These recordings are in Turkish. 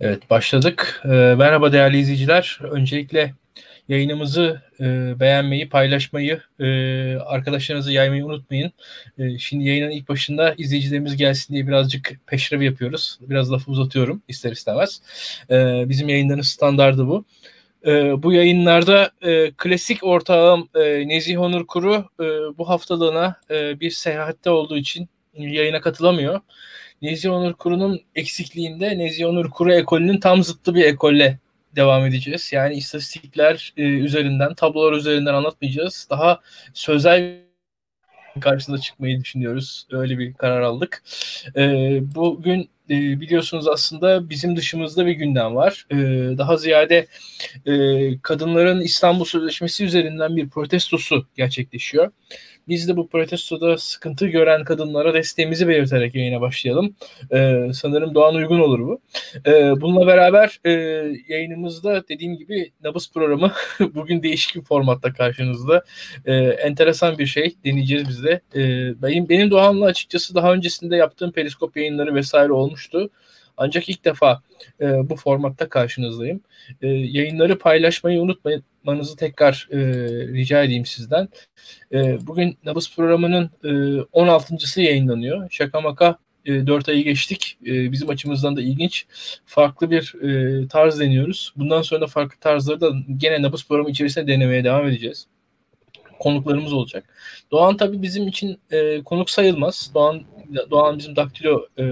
Evet başladık. Ee, merhaba değerli izleyiciler. Öncelikle yayınımızı e, beğenmeyi, paylaşmayı, e, arkadaşlarınızı yaymayı unutmayın. E, şimdi yayının ilk başında izleyicilerimiz gelsin diye birazcık peşrev yapıyoruz. Biraz lafı uzatıyorum ister istemez. E, bizim yayınların standardı bu. E, bu yayınlarda e, klasik ortağım e, Nezih Onur Kuru e, bu haftalığına e, bir seyahatte olduğu için yayına katılamıyor. Nezih Onur Kuru'nun eksikliğinde Nezih Onur Kuru ekolünün tam zıttı bir ekolle devam edeceğiz. Yani istatistikler e, üzerinden, tablolar üzerinden anlatmayacağız. Daha sözel karşısında çıkmayı düşünüyoruz. Öyle bir karar aldık. E, bugün e, biliyorsunuz aslında bizim dışımızda bir gündem var. E, daha ziyade e, kadınların İstanbul Sözleşmesi üzerinden bir protestosu gerçekleşiyor. Biz de bu protestoda sıkıntı gören kadınlara desteğimizi belirterek yayına başlayalım. Ee, sanırım Doğan uygun olur bu. Ee, bununla beraber e, yayınımızda dediğim gibi Nabız programı bugün değişik bir formatta karşınızda. Ee, enteresan bir şey deneyeceğiz biz de. Ee, benim, benim Doğan'la açıkçası daha öncesinde yaptığım periskop yayınları vesaire olmuştu. Ancak ilk defa e, bu formatta karşınızdayım. E, yayınları paylaşmayı unutmanızı tekrar e, rica edeyim sizden. E, bugün Nabız programının e, 16.sı yayınlanıyor. Şaka maka e, 4 ayı geçtik. E, bizim açımızdan da ilginç. Farklı bir e, tarz deniyoruz. Bundan sonra da farklı tarzları da gene Nabız programı içerisinde denemeye devam edeceğiz konuklarımız olacak. Doğan tabii bizim için e, konuk sayılmaz. Doğan Doğan bizim daktilo e,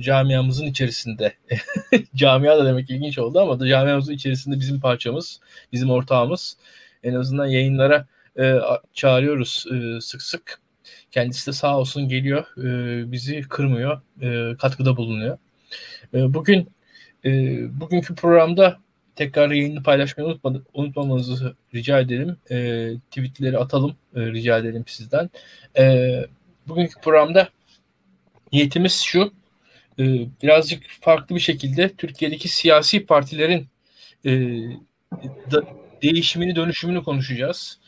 camiamızın içerisinde. Camia da demek ilginç oldu ama da camiamızın içerisinde bizim parçamız, bizim ortağımız. En azından yayınlara e, çağırıyoruz e, sık sık. Kendisi de sağ olsun geliyor, e, bizi kırmıyor, e, katkıda bulunuyor. E, bugün e, bugünkü programda tekrar yayını paylaşmayı unutmadı, unutmamanızı rica edelim. E, tweetleri atalım e, rica edelim sizden. E, bugünkü programda niyetimiz şu. E, birazcık farklı bir şekilde Türkiye'deki siyasi partilerin e, da, değişimini, dönüşümünü konuşacağız.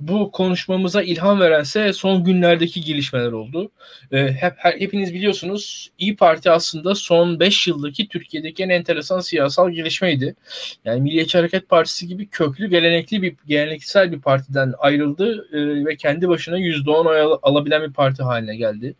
Bu konuşmamıza ilham verense son günlerdeki gelişmeler oldu. E, hep her, hepiniz biliyorsunuz İyi Parti aslında son 5 yıldaki Türkiye'deki en enteresan siyasal gelişmeydi. Yani Milliyetçi Hareket Partisi gibi köklü, gelenekli bir geleneksel bir partiden ayrıldı e, ve kendi başına %10 oy al- alabilen bir parti haline geldi.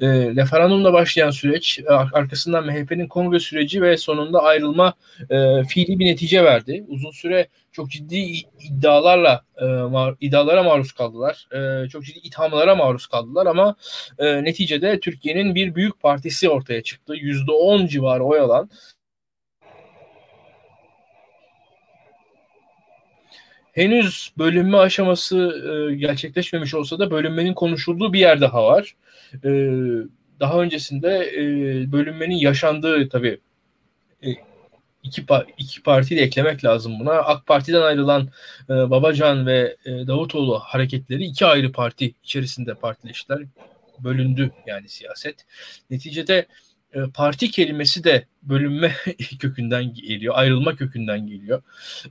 E, referandumla başlayan süreç, e, arkasından MHP'nin kongre süreci ve sonunda ayrılma e, fiili bir netice verdi. Uzun süre çok ciddi iddialarla e, mar, iddialara maruz kaldılar. E, çok ciddi ithamlara maruz kaldılar ama e, neticede Türkiye'nin bir büyük partisi ortaya çıktı. %10 civarı oy alan henüz bölünme aşaması e, gerçekleşmemiş olsa da bölünmenin konuşulduğu bir yer daha var. E, daha öncesinde e, bölünmenin yaşandığı tabii e, iki, iki partiyi de eklemek lazım buna. AK Parti'den ayrılan e, Babacan ve e, Davutoğlu hareketleri iki ayrı parti içerisinde partileştiler. Bölündü yani siyaset. Neticede e, parti kelimesi de bölünme kökünden geliyor, ayrılma kökünden geliyor.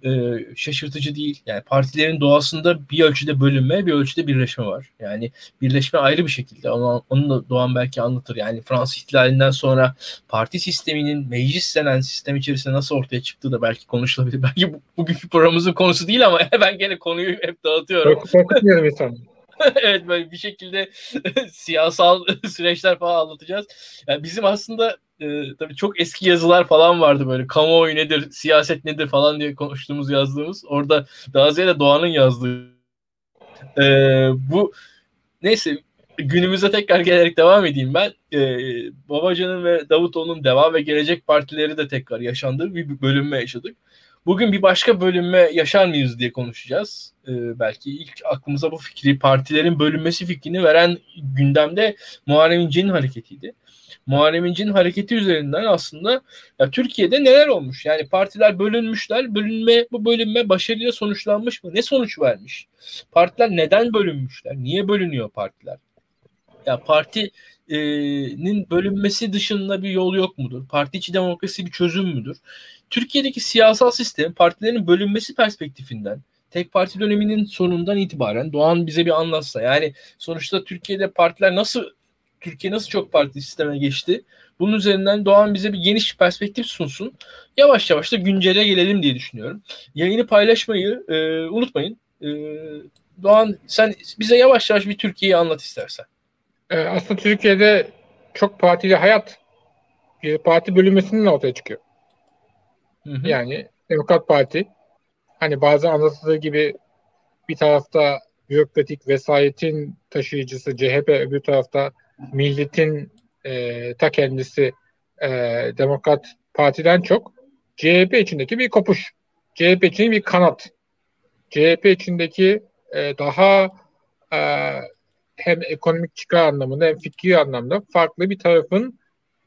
E, şaşırtıcı değil. Yani partilerin doğasında bir ölçüde bölünme, bir ölçüde birleşme var. Yani birleşme ayrı bir şekilde. Onu, onu da Doğan belki anlatır. Yani Fransız ihtilalinden sonra parti sisteminin meclis denen sistem içerisinde nasıl ortaya çıktığı da belki konuşulabilir. Belki bu, bugünkü programımızın konusu değil ama ben gene konuyu hep dağıtıyorum. Korkutmayalım insan. evet böyle bir şekilde siyasal süreçler falan anlatacağız. Yani bizim aslında e, tabii çok eski yazılar falan vardı böyle kamuoyu nedir, siyaset nedir falan diye konuştuğumuz yazdığımız. Orada daha ziyade Doğan'ın yazdığı. E, bu neyse günümüze tekrar gelerek devam edeyim ben. E, Babacan'ın ve Davutoğlu'nun Deva ve Gelecek Partileri de tekrar yaşandığı bir bölünme yaşadık. Bugün bir başka bölünme yaşar mıyız diye konuşacağız. Ee, belki ilk aklımıza bu fikri, partilerin bölünmesi fikrini veren gündemde Muharrem İnce'nin hareketiydi. Muharrem İnce'nin hareketi üzerinden aslında ya Türkiye'de neler olmuş? Yani partiler bölünmüşler. Bölünme bu bölünme başarıyla sonuçlanmış mı? Ne sonuç vermiş? Partiler neden bölünmüşler? Niye bölünüyor partiler? Ya partinin bölünmesi dışında bir yol yok mudur? Parti içi demokrasi bir çözüm müdür? Türkiye'deki siyasal sistem partilerin bölünmesi perspektifinden tek parti döneminin sonundan itibaren Doğan bize bir anlatsa yani sonuçta Türkiye'de partiler nasıl Türkiye nasıl çok partili sisteme geçti? Bunun üzerinden Doğan bize bir geniş perspektif sunsun. Yavaş yavaş da güncele gelelim diye düşünüyorum. Yayını paylaşmayı e, unutmayın. E, Doğan sen bize yavaş yavaş bir Türkiye'yi anlat istersen. E, aslında Türkiye'de çok partili hayat bir parti bölünmesinin ortaya çıkıyor. Hı hı. Yani Demokrat Parti hani bazı anlatıldığı gibi bir tarafta bürokratik vesayetin taşıyıcısı CHP, öbür tarafta milletin e, ta kendisi e, Demokrat Parti'den çok CHP içindeki bir kopuş. CHP için bir kanat. CHP içindeki e, daha e, hem ekonomik çıkar anlamında hem fikri anlamda farklı bir tarafın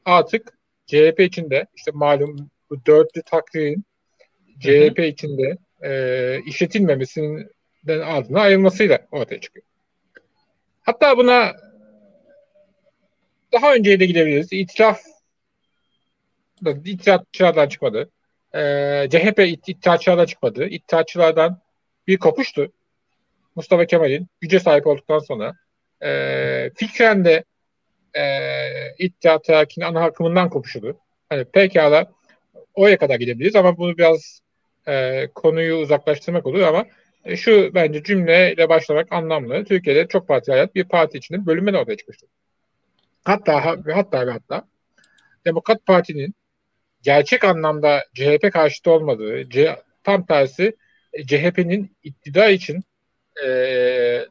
artık CHP içinde işte malum bu dörtlü takdirin CHP içinde e, işletilmemesinin ardına ayrılmasıyla ortaya çıkıyor. Hatta buna daha önceye de gidebiliriz. İtiraf da İttihatçılardan çıkmadı. Ee, CHP İttihatçılardan çıkmadı. İttihatçılardan bir kopuştu. Mustafa Kemal'in güce sahip olduktan sonra e, fikren de e, İttihat Terakki'nin ana akımından kopuşudu. Hani pekala oraya kadar gidebiliriz ama bunu biraz e, konuyu uzaklaştırmak olur ama e, şu bence cümleyle başlamak anlamlı. Türkiye'de çok parti hayat bir parti içinde bölünme ortaya çıkmıştır. Hatta ve hatta ve hatta Demokrat Parti'nin gerçek anlamda CHP karşıtı olmadığı, C, tam tersi e, CHP'nin iktidar için e,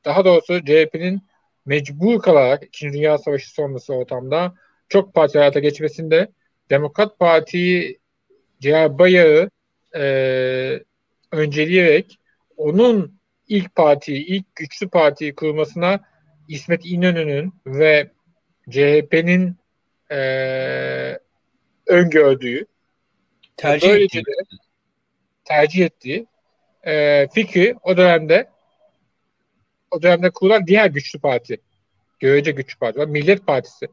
daha doğrusu CHP'nin mecbur kalarak İkinci Dünya Savaşı sonrası ortamda çok parti hayata geçmesinde Demokrat Parti'yi Cihan Bayar'ı e, önceleyerek onun ilk partiyi, ilk güçlü partiyi kurmasına İsmet İnönü'nün ve CHP'nin e, öngördüğü tercih ettiği, tercih ettiği e, fikri o dönemde o dönemde kurulan diğer güçlü parti görece güçlü parti var. Millet Partisi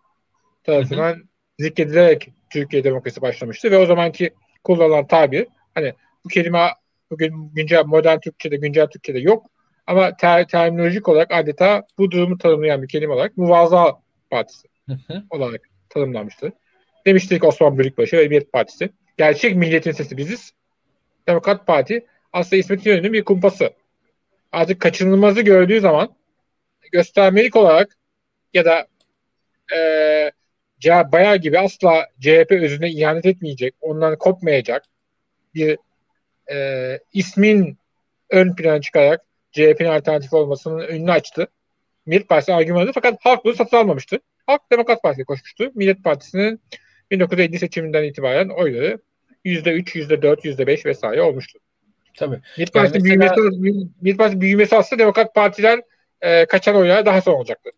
tarafından hı hı. zikredilerek Türkiye demokrasi başlamıştı ve o zamanki kullanılan tabir hani bu kelime bugün güncel modern Türkçe'de güncel Türkçe'de yok ama ter, terminolojik olarak adeta bu durumu tanımlayan bir kelime olarak Muvaza Partisi olarak tanımlanmıştı. Demiştik Osman Bölükbaşı ve Milliyet Partisi. Gerçek milletin sesi biziz. Demokrat Parti aslında İsmet İnönü'nün bir kumpası. Artık kaçınılmazı gördüğü zaman göstermelik olarak ya da e, bayağı gibi asla CHP özüne ihanet etmeyecek, ondan kopmayacak bir e, ismin ön plana çıkarak CHP'nin alternatif olmasının önünü açtı. Millet Partisi argümanı fakat halk bunu satın almamıştı. Halk Demokrat Parti'ye koşmuştu. Millet Partisi'nin 1950 seçiminden itibaren oyları %3, %4, %5 vesaire olmuştu. Tabii. Millet Partisi, yani mesela... büyümesi, Millet Partisi büyümesi aslında Demokrat Partiler e, kaçan oylara daha son olacaktı.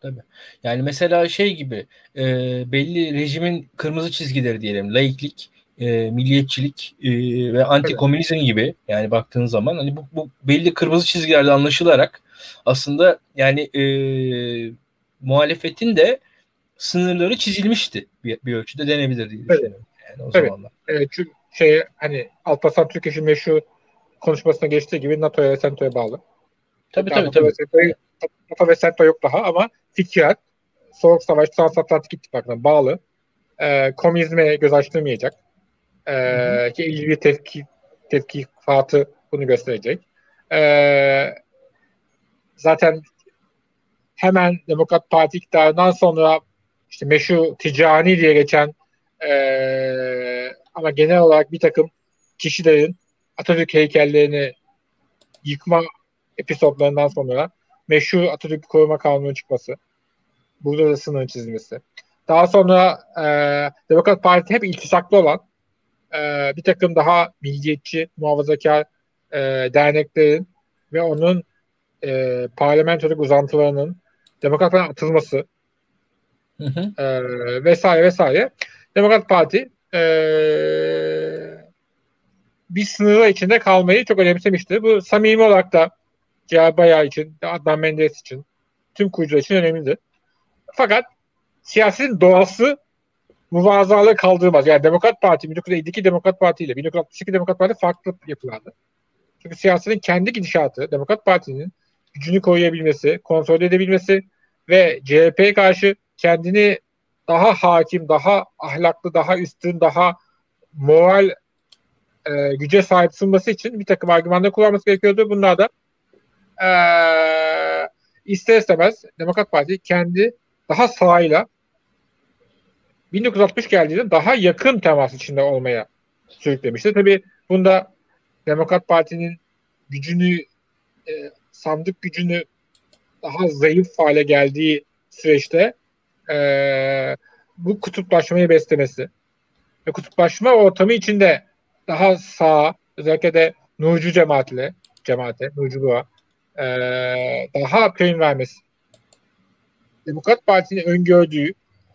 Tabii. Yani mesela şey gibi e, belli rejimin kırmızı çizgileri diyelim. Laiklik, e, milliyetçilik e, ve anti-komünizm gibi yani baktığın zaman hani bu, bu belli kırmızı çizgilerde anlaşılarak aslında yani e, muhalefetin de sınırları çizilmişti bir, bir ölçüde denebilir diye düşünüyorum. Yani o evet. zamanlar. Evet, çünkü şey hani Alparslan Türkeş'in meşhur konuşmasına geçtiği gibi NATO'ya ve SENTO'ya bağlı. Tabii yani tabii. NATO tabii. Ve NATO ve SENTO yok daha ama fikren Soğuk Savaş Transatlantik İttifakı'na bağlı. E, komünizme göz açtırmayacak. E, ki ilgili bir tepki, tepkifatı bunu gösterecek. E, zaten hemen Demokrat Parti iktidarından sonra işte meşhur ticani diye geçen e, ama genel olarak bir takım kişilerin Atatürk heykellerini yıkma episodlarından sonra meşhur Atatürk koruma kanunu çıkması. Burada da sınır çizilmesi. Daha sonra e, Demokrat Parti hep iltisaklı olan e, bir takım daha milliyetçi, muhafazakar e, derneklerin ve onun e, parlamentolik uzantılarının demokratların atılması hı hı. E, vesaire vesaire. Demokrat Parti e, bir sınırı içinde kalmayı çok önemsemişti. Bu samimi olarak da Cihar Bayağı için, Adnan Menderes için, tüm kurucular için önemlidir. Fakat siyasetin doğası muvazalığı kaldırmaz. Yani Demokrat Parti, 1952 Demokrat Parti ile 1962 Demokrat Parti farklı yapılardı. Çünkü siyasetin kendi gidişatı, Demokrat Parti'nin gücünü koruyabilmesi, kontrol edebilmesi ve CHP'ye karşı kendini daha hakim, daha ahlaklı, daha üstün, daha moral e, güce sahip sunması için bir takım argümanlar kullanması gerekiyordu. Bunlar da e, ister istemez Demokrat Parti kendi daha sağıyla 1960 geldiğinde daha yakın temas içinde olmaya sürüklemişti. Tabii bunda Demokrat Parti'nin gücünü e, sandık gücünü daha zayıf hale geldiği süreçte e, bu kutuplaşmayı beslemesi ve kutuplaşma ortamı içinde daha sağ özellikle de Nurcu cemaatle cemaate, Nurculuğa e, daha prim vermesi. Demokrat Parti'nin öngördüğü,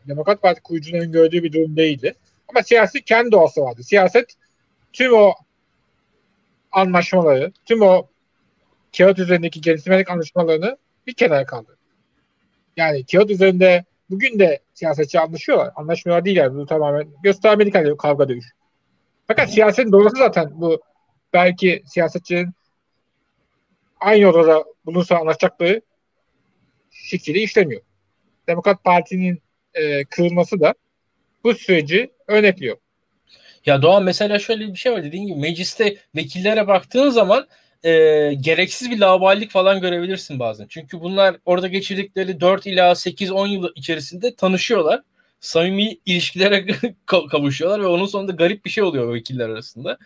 Demokrat Parti kurucunun öngördüğü bir durum değildi. Ama siyasi kendi doğası vardı. Siyaset tüm o anlaşmaları, tüm o kağıt üzerindeki centilmenlik anlaşmalarını bir kenara kaldı. Yani kağıt üzerinde bugün de siyasetçi anlaşıyorlar. Anlaşmıyorlar değil yani. Bu tamamen göstermelik kavga dövüş. Fakat siyasetin doğası zaten bu belki siyasetçinin aynı odada bulunsa anlaşacakları şekilde işlemiyor. Demokrat Parti'nin e, kırılması da bu süreci örnekliyor. Ya Doğan mesela şöyle bir şey var dediğin gibi mecliste vekillere baktığın zaman e, gereksiz bir laubalilik falan görebilirsin bazen. Çünkü bunlar orada geçirdikleri 4 ila 8-10 yıl içerisinde tanışıyorlar. Samimi ilişkilere kavuşuyorlar ve onun sonunda garip bir şey oluyor vekiller arasında.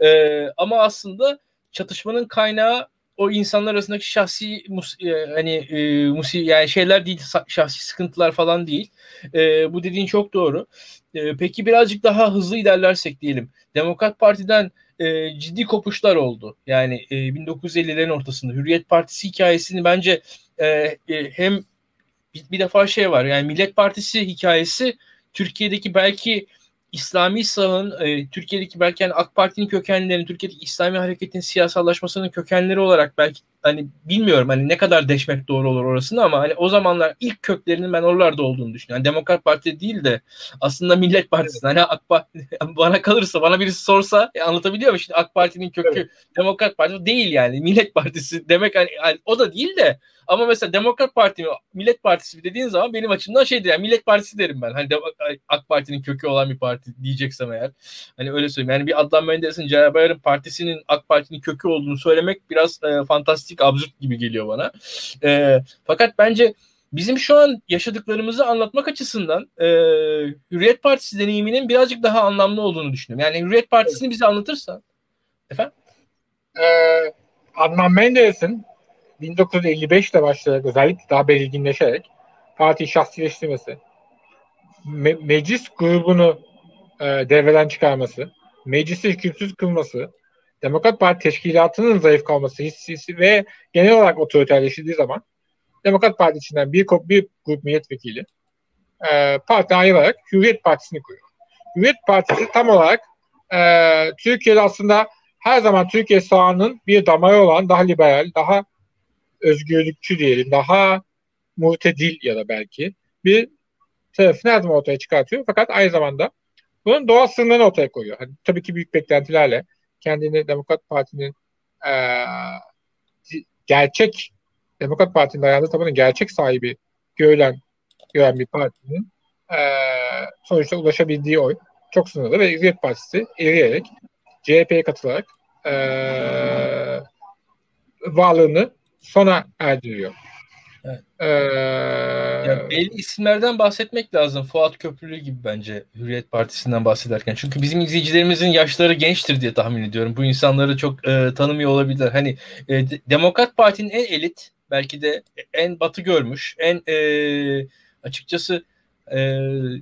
E, ama aslında çatışmanın kaynağı o insanlar arasındaki şahsi mus, e, hani e, musi yani şeyler değil şahsi sıkıntılar falan değil. E, bu dediğin çok doğru. E, peki birazcık daha hızlı ilerlersek diyelim. Demokrat Parti'den e, ciddi kopuşlar oldu. Yani e, 1950'lerin ortasında Hürriyet Partisi hikayesini bence e, e, hem bir, bir defa şey var. Yani Millet Partisi hikayesi Türkiye'deki belki İslami sağın e, Türkiye'deki belki yani AK Parti'nin kökenlerini, Türkiye'deki İslami hareketin siyasallaşmasının kökenleri olarak belki hani bilmiyorum hani ne kadar deşmek doğru olur orasını ama hani o zamanlar ilk köklerinin ben oralarda olduğunu düşünüyorum. Yani Demokrat Parti değil de aslında Millet Partisi. Hani AK Parti bana kalırsa bana birisi sorsa e, anlatabiliyor mu? Şimdi AK Parti'nin kökü evet. Demokrat Parti değil yani. Millet Partisi demek hani, hani o da değil de ama mesela Demokrat Parti mi, Millet Partisi mi dediğin zaman benim açımdan şeydir yani Millet Partisi derim ben. Hani AK Parti'nin kökü olan bir parti diyeceksem eğer. Hani öyle söyleyeyim. Yani bir Adnan Menderes'in Celal Bayar'ın partisinin AK Parti'nin kökü olduğunu söylemek biraz e, fantastik, absürt gibi geliyor bana. E, fakat bence bizim şu an yaşadıklarımızı anlatmak açısından e, Hürriyet Partisi deneyiminin birazcık daha anlamlı olduğunu düşünüyorum. Yani Hürriyet Partisi'ni bize anlatırsa efendim? Ee, Adnan Menderes'in 1955'te başlayarak özellikle daha belirginleşerek parti şahsileştirmesi, me- meclis grubunu e, devreden çıkarması, meclisi hükümsüz kılması, Demokrat Parti teşkilatının zayıf kalması hissi ve genel olarak otoriterleştiği zaman Demokrat Parti içinden bir, bir grup milletvekili e, parti ayrılarak Hürriyet Partisi'ni kuruyor. Hürriyet Partisi tam olarak e, Türkiye'de aslında her zaman Türkiye sağının bir damarı olan daha liberal, daha özgürlükçü diyelim, daha mutedil ya da belki bir tarafını her zaman ortaya çıkartıyor. Fakat aynı zamanda bunun doğal sınırlarını ortaya koyuyor. Hani, tabii ki büyük beklentilerle kendini Demokrat Parti'nin e, gerçek Demokrat Parti'nin ayağında tabanın gerçek sahibi görülen gören bir partinin e, sonuçta ulaşabildiği oy çok sınırlı ve Hürriyet Partisi eriyerek CHP'ye katılarak e, varlığını sona erdiriyor. Evet. Ee, yani belli isimlerden bahsetmek lazım. Fuat Köprülü gibi bence Hürriyet Partisi'nden bahsederken. Çünkü bizim izleyicilerimizin yaşları gençtir diye tahmin ediyorum. Bu insanları çok e, tanımıyor olabilir. Hani e, Demokrat Parti'nin en elit, belki de en batı görmüş, en e, açıkçası e,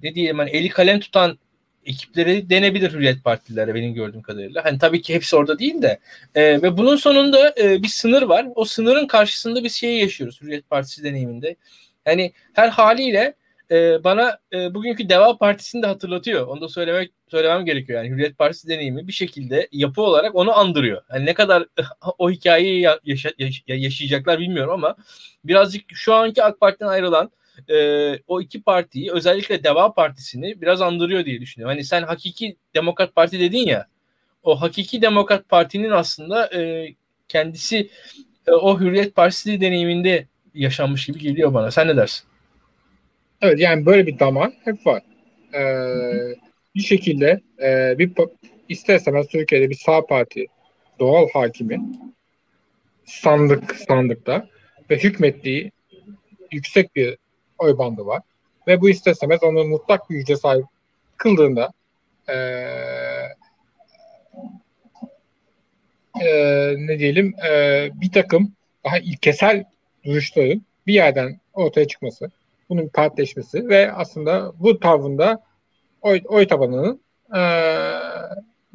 ne diyeyim hani eli kalem tutan ekipleri denebilir Hürriyet Partililere benim gördüğüm kadarıyla. Hani tabii ki hepsi orada değil de. E, ve bunun sonunda e, bir sınır var. O sınırın karşısında bir şey yaşıyoruz Hürriyet Partisi deneyiminde. Yani her haliyle e, bana e, bugünkü Deva Partisi'ni de hatırlatıyor. Onu da söylemek söylemem gerekiyor. Yani Hürriyet Partisi deneyimi bir şekilde yapı olarak onu andırıyor. Yani ne kadar o hikayeyi yaşa, yaşayacaklar bilmiyorum ama birazcık şu anki AK Parti'den ayrılan e, o iki partiyi özellikle Deva Partisi'ni biraz andırıyor diye düşünüyorum. Hani sen hakiki Demokrat Parti dedin ya o hakiki Demokrat Parti'nin aslında e, kendisi e, o Hürriyet Partisi deneyiminde yaşanmış gibi geliyor bana. Sen ne dersin? Evet yani böyle bir damar hep var. Ee, bir şekilde e, bir ister istemez Türkiye'de bir sağ parti doğal hakimi sandık sandıkta ve hükmettiği yüksek bir oy bandı var. Ve bu ister istemez onu mutlak bir güce sahip kıldığında e, e, ne diyelim e, bir takım daha ilkesel duruşların bir yerden ortaya çıkması, bunun partileşmesi ve aslında bu tavrında oy, oy tabanının e,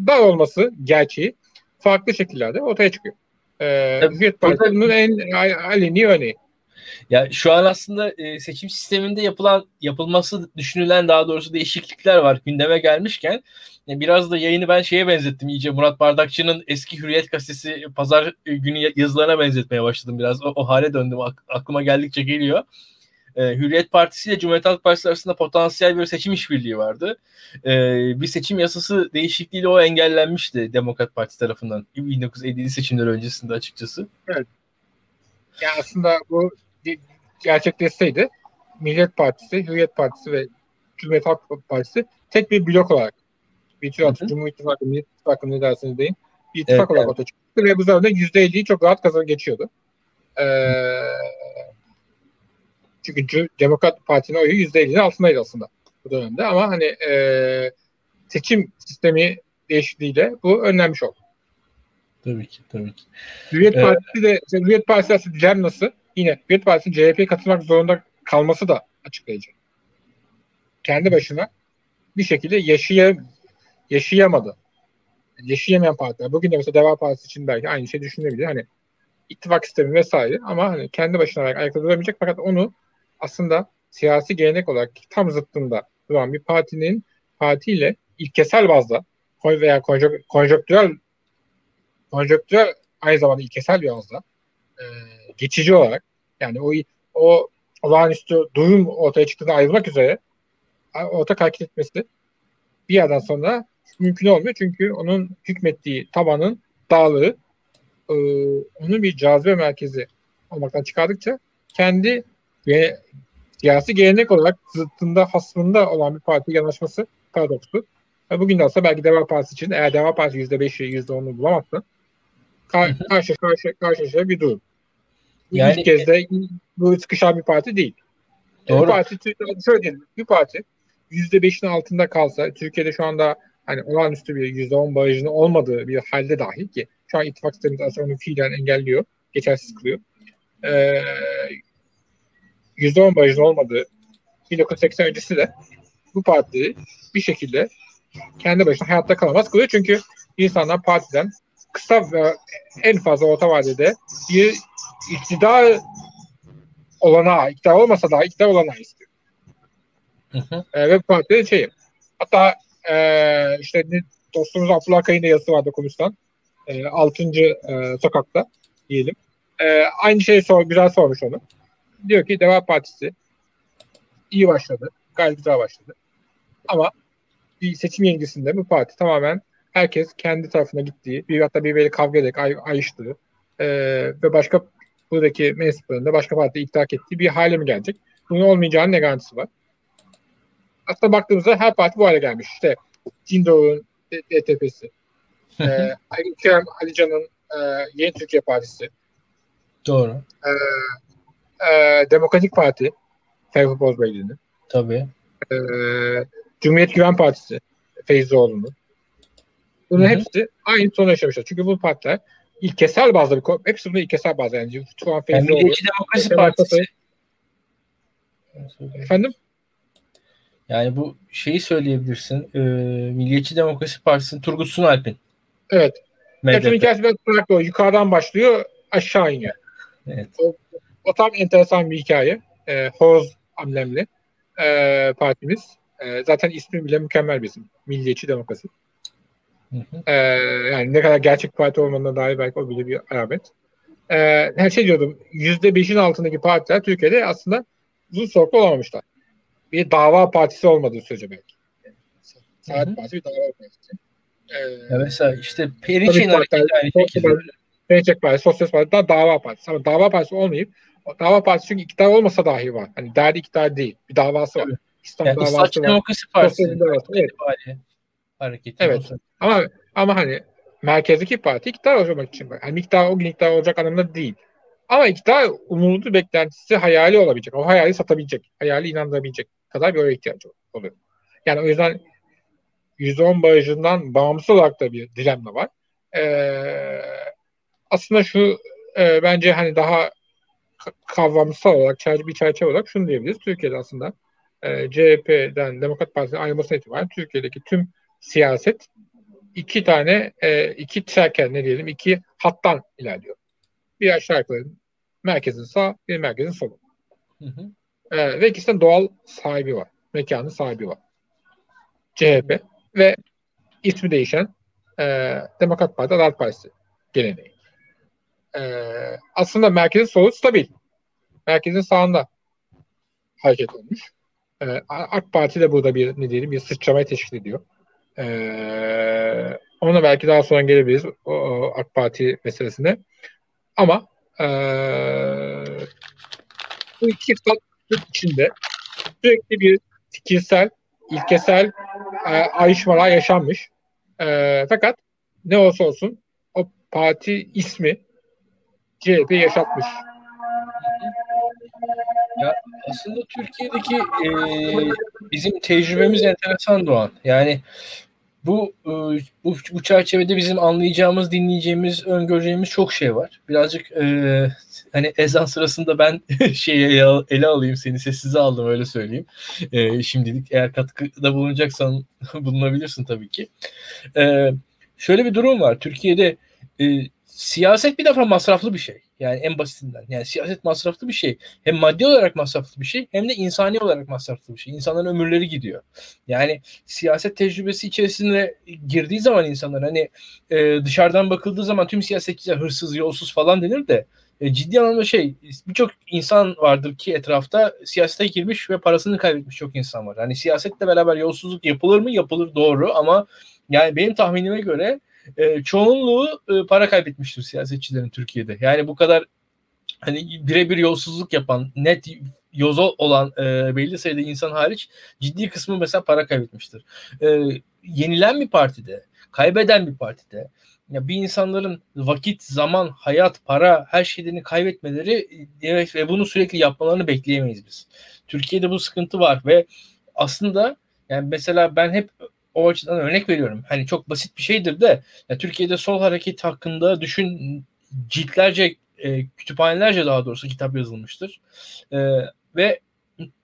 dar olması gerçeği farklı şekillerde ortaya çıkıyor. E, Hürriyet Partisi'nin en aleni örneği. Ya şu an aslında e, seçim sisteminde yapılan yapılması düşünülen daha doğrusu değişiklikler var gündeme gelmişken e, biraz da yayını ben şeye benzettim iyice Murat Bardakçı'nın eski Hürriyet gazetesi pazar günü yazılarına benzetmeye başladım biraz o, o hale döndüm aklıma geldikçe geliyor. E, Hürriyet Partisi ile Cumhuriyet Halk Partisi arasında potansiyel bir seçim işbirliği vardı. E, bir seçim yasası değişikliğiyle o engellenmişti Demokrat Parti tarafından 1957 seçimler öncesinde açıkçası. Evet. Yani aslında bu gerçekleşseydi Millet Partisi, Hürriyet Partisi ve Cumhuriyet Halk Partisi tek bir blok olarak bir ittifak, Cumhur İttifakı, Millet İttifakı ne derseniz deyin bir ittifak evet, olarak evet. ortaya çıktı ve bu üzerinde %50'yi çok rahat kazan geçiyordu. Ee, çünkü Demokrat Parti'nin oyu %50'nin altındaydı aslında bu dönemde ama hani e, seçim sistemi değişikliğiyle bu önlenmiş oldu. Tabii ki, tabii ki. Hürriyet ee, Partisi de, Hürriyet Partisi aslında dilemması yine Hürriyet Partisi'nin CHP'ye katılmak zorunda kalması da açıklayıcı. Kendi başına bir şekilde yaşayam yaşayamadı. Yaşayamayan partiler. Bugün de mesela Deva Partisi için belki aynı şey düşünebilir. Hani ittifak sistemi vesaire ama hani kendi başına ayakta duramayacak fakat onu aslında siyasi gelenek olarak tam zıttında duran bir partinin partiyle ilkesel bazda veya konjonktürel konjonktürel aynı zamanda ilkesel bir bazda e, geçici olarak yani o o olağanüstü durum ortaya çıktığında ayrılmak üzere ortak hareket etmesi bir yerden sonra mümkün olmuyor. Çünkü onun hükmettiği tabanın dağlığı e, onu bir cazibe merkezi olmaktan çıkardıkça kendi ve siyasi gelenek olarak zıttında hasmında olan bir parti yanaşması paradoksu. Ve bugün de aslında belki Deva Partisi için eğer Deva Partisi %5'i %10'u bulamazsa kar karşı karşı karşı bir durum. Yani, İlk kez de bu sıkışan bir parti değil. Doğru. Bir parti şöyle diyelim, bir parti %5'in altında kalsa Türkiye'de şu anda hani olağanüstü bir %10 barajının olmadığı bir halde dahi ki şu an ittifak sistemimiz aslında onu fiilen engelliyor, geçersiz kılıyor. Ee, %10 barajının olmadığı 1980 öncesi de bu parti bir şekilde kendi başına hayatta kalamaz kılıyor. Çünkü insanlar partiden kısa ve en fazla orta vadede bir iktidar olanağı, iktidar olmasa daha iktidar olanağı istiyor. Hı hı. E, ve şey hatta e, işte dostumuz Abdullah Kayın da yazısı vardı komisyon. E, 6. E, sokakta diyelim. E, aynı şeyi sor, biraz sormuş onu. Diyor ki Deva Partisi iyi başladı. Gayet güzel başladı. Ama bir seçim yengisinde bu parti tamamen herkes kendi tarafına gittiği, bir hatta birbiriyle kavga ederek ay, ayrıştığı e, ve başka buradaki mensuplarında başka parti idrak ettiği bir hale mi gelecek? Bunun olmayacağının ne garantisi var? Aslında baktığımızda her parti bu hale gelmiş. İşte Dindoğ'un DTP'si, e, Ali Kerem Ali Can'ın e, Yeni Türkiye Partisi, Doğru. E, e, Demokratik Parti, Ferhat Bozbeyli'nin. Tabii. E, Cumhuriyet Güven Partisi, Feyzoğlu'nun. Bunun Hı-hı. hepsi aynı sonu yaşamışlar. Çünkü bu partiler ilkesel bazda bir hepsi bunun ilkesel bazda yani. Turan yani Milliyetçi Demokrasi Partisi. Efendim? Yani bu şeyi söyleyebilirsin. E, Milliyetçi Demokrasi Partisi'nin Turgut Sunalp'in. Evet. Hepsinin hikayesi biraz farklı. Yukarıdan başlıyor aşağı iniyor. Evet. O, o tam enteresan bir hikaye. E, Horoz amblemli e, partimiz. E, zaten ismi bile mükemmel bizim. Milliyetçi Demokrasi. Ee, yani ne kadar gerçek parti olmadığına dair belki o bile bir alamet. Ee, her şey diyordum. Yüzde beşin altındaki partiler Türkiye'de aslında uzun soluklu olamamışlar. Bir dava partisi olmadığı sürece belki. Saat Partisi bir dava partisi. Ee, ya mesela işte Perinçek'in şekilde. Gelecek Partisi, Sosyalist Parti daha Dava Partisi. Ama Dava Partisi olmayıp Dava Partisi çünkü iktidar olmasa dahi var. Hani derdi iktidar değil. Bir davası var. İslam yani davası var. Demokrasi Partisi. Evet. Hareketi. Evet. Ama ama hani merkezdeki parti iktidar olmak için var. Yani miktar o gün iktidar olacak anlamında değil. Ama iktidar umutlu beklentisi hayali olabilecek. O hayali satabilecek. Hayali inandırabilecek kadar bir oraya ihtiyacı oluyor. Yani o yüzden %10 barajından bağımsız olarak da bir dilemma var. Ee, aslında şu e, bence hani daha kavramsal olarak bir çerçeve olarak şunu diyebiliriz. Türkiye'de aslında e, CHP'den Demokrat Parti'nin ayrılmasına itibaren Türkiye'deki tüm siyaset iki tane e, iki tracker ne diyelim iki hattan ilerliyor. Bir aşağı yukarı merkezin sağ, bir merkezin solu. Hı hı. E, ve ikisinin doğal sahibi var. Mekanın sahibi var. CHP ve ismi değişen e, Demokrat Parti, Adalet Partisi geleneği. E, aslında merkezin solu stabil. Merkezin sağında hareket olmuş. E, AK Parti de burada bir ne diyelim bir sıçramayı teşkil ediyor. E, ona belki daha sonra gelebiliriz o, o AK Parti meselesine. Ama e, bu iki farklı içinde sürekli bir fikirsel, ilkesel e, ayrışmalar yaşanmış. E, fakat ne olsa olsun o parti ismi CHP yaşatmış. Ya aslında Türkiye'deki e, bizim tecrübemiz enteresan Doğan. Yani bu e, bu, bu çerçevede bizim anlayacağımız, dinleyeceğimiz, öngöreceğimiz çok şey var. Birazcık e, hani ezan sırasında ben şeyi ele, ele alayım seni sessize aldım öyle söyleyeyim. E, şimdilik eğer katkıda bulunacaksan bulunabilirsin tabii ki. E, şöyle bir durum var. Türkiye'de e, siyaset bir defa masraflı bir şey. Yani en basitinden. Yani siyaset masraflı bir şey. Hem maddi olarak masraflı bir şey hem de insani olarak masraflı bir şey. İnsanların ömürleri gidiyor. Yani siyaset tecrübesi içerisinde girdiği zaman insanlar hani e, dışarıdan bakıldığı zaman tüm siyasetçiler hırsız, yolsuz falan denir de e, ciddi anlamda şey birçok insan vardır ki etrafta siyasete girmiş ve parasını kaybetmiş çok insan var. Hani siyasetle beraber yolsuzluk yapılır mı? Yapılır doğru ama yani benim tahminime göre e, çoğunluğu e, para kaybetmiştir siyasetçilerin Türkiye'de. Yani bu kadar hani birebir yolsuzluk yapan, net yozo olan e, belli sayıda insan hariç ciddi kısmı mesela para kaybetmiştir. E, yenilen bir partide, kaybeden bir partide ya bir insanların vakit, zaman, hayat, para her şeylerini kaybetmeleri evet, ve bunu sürekli yapmalarını bekleyemeyiz biz. Türkiye'de bu sıkıntı var ve aslında yani mesela ben hep o açıdan örnek veriyorum. Hani çok basit bir şeydir de ya Türkiye'de sol hareket hakkında düşün ciltlerce e, kütüphanelerce daha doğrusu kitap yazılmıştır. E, ve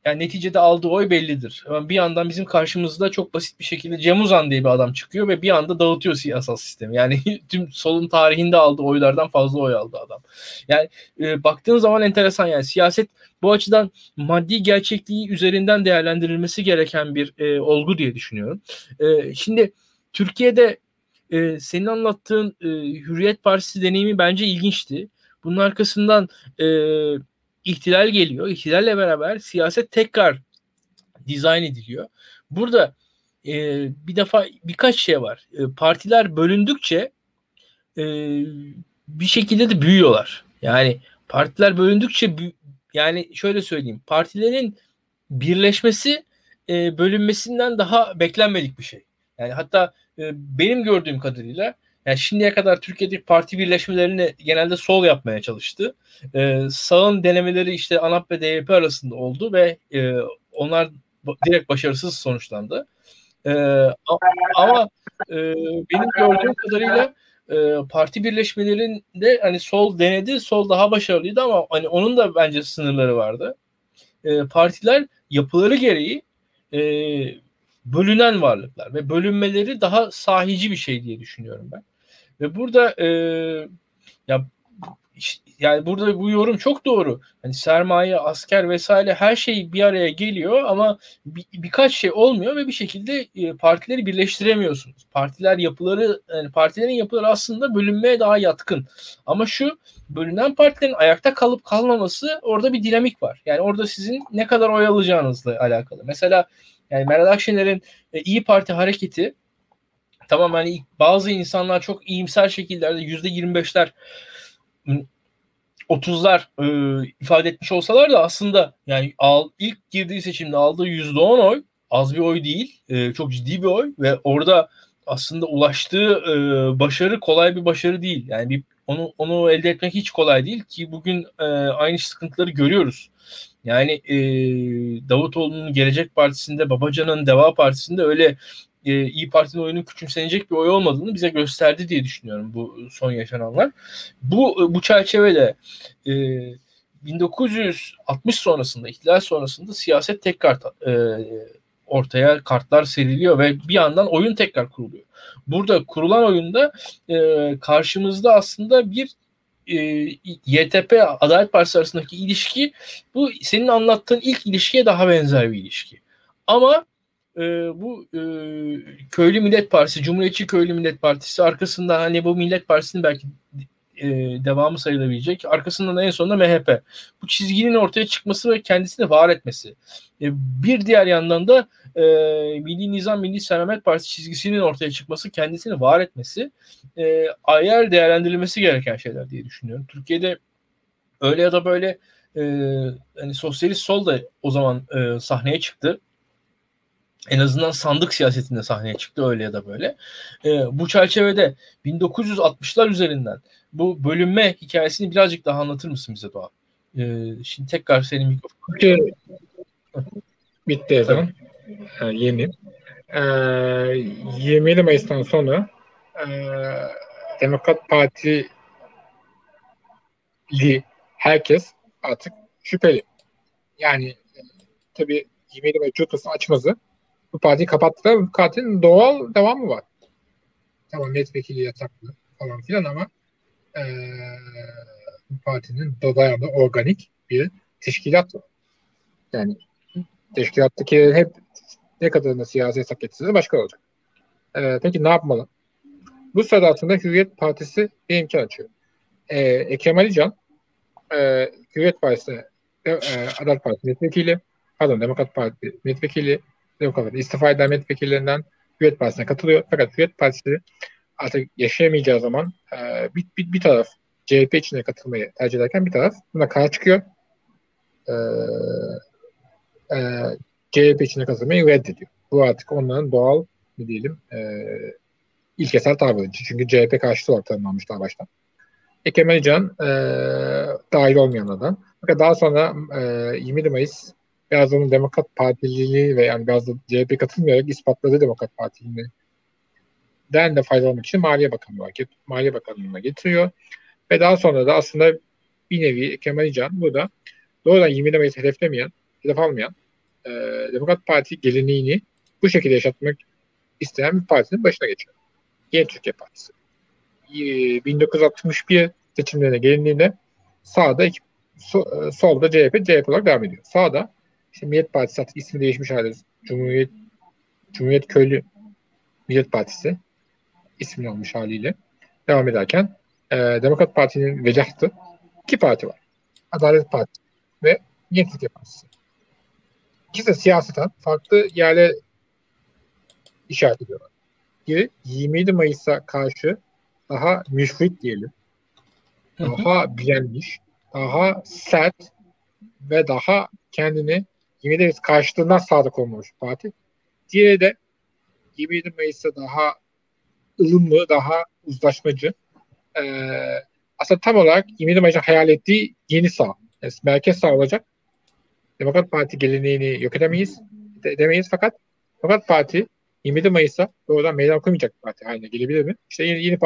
yani neticede aldığı oy bellidir. Bir yandan bizim karşımızda çok basit bir şekilde Cem Uzan diye bir adam çıkıyor ve bir anda dağıtıyor siyasal sistemi. Yani tüm solun tarihinde aldığı oylardan fazla oy aldı adam. Yani e, baktığın zaman enteresan yani siyaset bu açıdan maddi gerçekliği üzerinden değerlendirilmesi gereken bir e, olgu diye düşünüyorum. E, şimdi Türkiye'de e, senin anlattığın e, Hürriyet Partisi deneyimi bence ilginçti. Bunun arkasından e, ihtilal geliyor. İhtilalle beraber siyaset tekrar dizayn ediliyor. Burada e, bir defa birkaç şey var. E, partiler bölündükçe e, bir şekilde de büyüyorlar. Yani partiler bölündükçe yani şöyle söyleyeyim. Partilerin birleşmesi e, bölünmesinden daha beklenmedik bir şey. Yani hatta e, benim gördüğüm kadarıyla yani şimdiye kadar Türkiye'deki parti birleşmelerini genelde sol yapmaya çalıştı. Ee, sağın denemeleri işte ANAP ve DYP arasında oldu ve e, onlar direkt başarısız sonuçlandı. Ee, ama e, benim gördüğüm kadarıyla e, parti birleşmelerinde hani sol denedi, sol daha başarılıydı ama hani onun da bence sınırları vardı. E, partiler yapıları gereği e, bölünen varlıklar ve bölünmeleri daha sahici bir şey diye düşünüyorum ben. Ve burada e, ya yani burada bu yorum çok doğru. Hani sermaye, asker vesaire her şey bir araya geliyor ama bir, birkaç şey olmuyor ve bir şekilde e, partileri birleştiremiyorsunuz. Partiler yapıları yani partilerin yapıları aslında bölünmeye daha yatkın. Ama şu bölünen partilerin ayakta kalıp kalmaması orada bir dinamik var. Yani orada sizin ne kadar oy alacağınızla alakalı. Mesela yani Meral Akşener'in e, İyi Parti hareketi tamam hani bazı insanlar çok iyimser şekillerde yüzde 25'ler 30'lar e, ifade etmiş olsalar da aslında yani al, ilk girdiği seçimde aldığı %10 oy az bir oy değil. E, çok ciddi bir oy ve orada aslında ulaştığı e, başarı kolay bir başarı değil. Yani bir onu onu elde etmek hiç kolay değil ki bugün e, aynı sıkıntıları görüyoruz. Yani e, Davutoğlu'nun Gelecek Partisi'nde, Babacan'ın Deva Partisi'nde öyle e, İyi Parti'nin oyunun küçümsenecek bir oy olmadığını bize gösterdi diye düşünüyorum bu son yaşananlar. Bu bu çerçevede e, 1960 sonrasında, ihtilal sonrasında siyaset tekrar e, ortaya kartlar seriliyor ve bir yandan oyun tekrar kuruluyor. Burada kurulan oyunda e, karşımızda aslında bir e, YTP Adalet Partisi arasındaki ilişki bu senin anlattığın ilk ilişkiye daha benzer bir ilişki. Ama e, bu e, Köylü Millet Partisi, Cumhuriyetçi Köylü Millet Partisi arkasında hani bu Millet Partisi'nin belki e, devamı sayılabilecek. Arkasından en sonunda MHP. Bu çizginin ortaya çıkması ve kendisini var etmesi. E, bir diğer yandan da e, Milli Nizam, Milli Selamet Partisi çizgisinin ortaya çıkması, kendisini var etmesi e, ayrı değerlendirilmesi gereken şeyler diye düşünüyorum. Türkiye'de öyle ya da böyle e, hani sosyalist sol da o zaman e, sahneye çıktı en azından sandık siyasetinde sahneye çıktı öyle ya da böyle. E, bu çerçevede 1960'lar üzerinden bu bölünme hikayesini birazcık daha anlatır mısın bize Doğa? E, şimdi tekrar senin mikrofon. Bitti o zaman. Ee, yeni. Ee, 27 Mayıs'tan sonra e, Demokrat Partili herkes artık şüpheli. Yani e, tabii 27 Mayıs cutasını açmazı bu partiyi kapattılar. Bu partinin doğal devamı var. Tamam milletvekili yataklı falan filan ama ee, bu partinin dayanı organik bir teşkilat var. Yani teşkilattaki hep ne kadarını siyasi hesap getirse başka olacak. Ee, peki ne yapmalı? Bu sırada aslında Hürriyet Partisi bir imkan açıyor. Ee, Ekrem Alican e, Hürriyet Partisi e, Adalet Partisi milletvekili pardon Demokrat Parti milletvekili Demokrat istifa eden milletvekillerinden Hürriyet Partisi'ne katılıyor. Fakat Hürriyet Partisi artık yaşayamayacağı zaman e, bir, bir, bir taraf CHP içine katılmayı tercih ederken bir taraf buna karşı çıkıyor. E, e, CHP içine katılmayı reddediyor. Bu artık onların doğal ne diyelim e, ilkesel tavrı. Çünkü CHP karşıtı olarak tanımlanmış daha baştan. Ekrem İmamoğlu e, dahil olmayanlardan. Fakat daha sonra e, 20 Mayıs onun Demokrat Partililiği ve yani da CHP katılmayarak ispatladı Demokrat Partililiğini den de faydalanmak için Maliye Bakanlığı'na, Maliye Bakanlığı'na getiriyor. Ve daha sonra da aslında bir nevi Kemal İcan burada doğrudan 20 Mayıs hedeflemeyen, hedef almayan e, Demokrat Parti geleneğini bu şekilde yaşatmak isteyen bir partinin başına geçiyor. Yeni Türkiye Partisi. E, 1961 seçimlerine gelindiğinde sağda so, e, solda CHP, CHP olarak devam ediyor. Sağda işte Millet Partisi artık ismi değişmiş halde Cumhuriyet Cumhuriyet Köylü Millet Partisi ismini almış haliyle devam ederken e, Demokrat Parti'nin veliahtı iki parti var. Adalet Partisi ve Yeni Türkiye Partisi. İkisi de siyaseten farklı yerle işaret ediyorlar. Biri 27 Mayıs'a karşı daha müşrik diyelim. Daha bilenmiş, daha sert ve daha kendini 27 Mayıs karşılığından sadık olmamış parti. Diğeri de 27 Mayıs'ta daha ılımlı, daha uzlaşmacı. Ee, aslında tam olarak 27 Mayıs'ın hayal ettiği yeni sağ. Yani merkez sağ olacak. Demokrat Parti geleneğini yok edemeyiz. Edemeyiz fakat Demokrat Parti 27 Mayıs'a doğrudan meydan okumayacak parti haline gelebilir mi? İşte yeni, yeni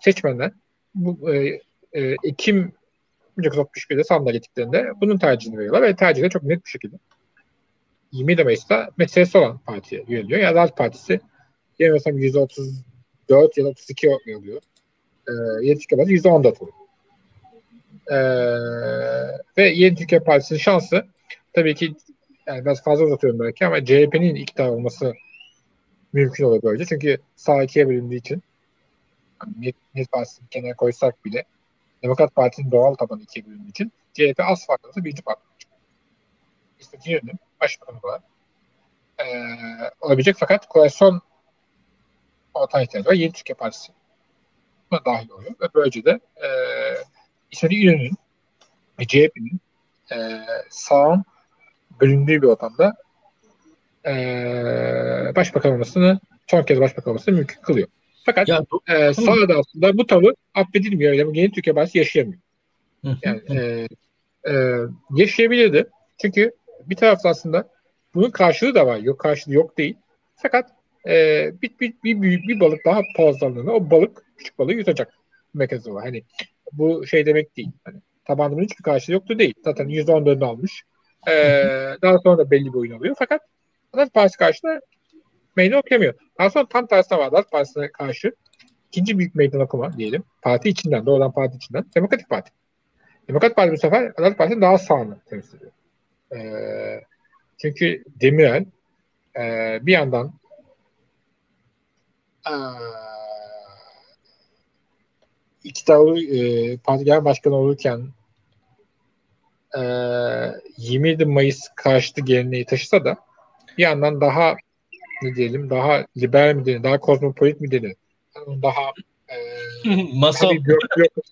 seçmenler bu e, e, Ekim 1961'de sandığa gittiklerinde bunun tercihini veriyorlar ve tercihleri çok net bir şekilde 27 Mayıs'ta meselesi olan partiye yöneliyor. Ya Adalet Partisi yanılmıyorsam %30 4 ya da 32 oluyor. E, Yeni Türkiye Partisi %14 oluyor. E, ve Yeni Türkiye Partisi'nin şansı tabii ki yani biraz fazla uzatıyorum belki ama CHP'nin iktidar olması mümkün olur böylece. Çünkü sağ ikiye bölündüğü için yani Millet Partisi'ni kenara koysak bile Demokrat Parti'nin doğal tabanı ikiye bölündüğü için CHP az farklı birinci parti olacak. İstediği yönüm başbakan olarak e, olabilecek fakat koalisyon ortağa ihtiyacı var. Yeni Türkiye Partisi buna dahil oluyor. Ve böylece de e, İsmail İnönü'nün ve CHP'nin e, sağın bölündüğü bir ortamda e, başbakan olmasını son kez başbakan olmasını mümkün kılıyor. Fakat ya, e, sağda aslında bu tavır affedilmiyor. Yani yeni Türkiye Partisi yaşayamıyor. Yani e, e, yaşayabilirdi. Çünkü bir tarafta aslında bunun karşılığı da var. Yok karşılığı yok değil. Fakat e, bir, bir, bir, büyük bir balık daha fazlalığında o balık küçük balığı yutacak mekanizma var. Hani bu şey demek değil. Hani tabanının hiçbir karşılığı yoktu değil. Zaten %14'ünü almış. Ee, daha sonra da belli bir oyun alıyor. Fakat Adalet Partisi karşısında meydan okuyamıyor. Daha sonra tam tersine var. Adalet Partisi'ne karşı ikinci büyük meydan okuma diyelim. Parti içinden, doğrudan parti içinden. Demokratik Parti. Demokrat Parti bu sefer Adalet Partisi'nin daha sağını temsil ediyor. Ee, çünkü Demirel e, bir yandan e, iktidarı e, parti genel başkanı olurken e, 27 Mayıs karşıtı geleneği taşısa da bir yandan daha ne diyelim daha liberal mi denir, daha kozmopolit mi denir? Daha e, Mason. Yok, yok.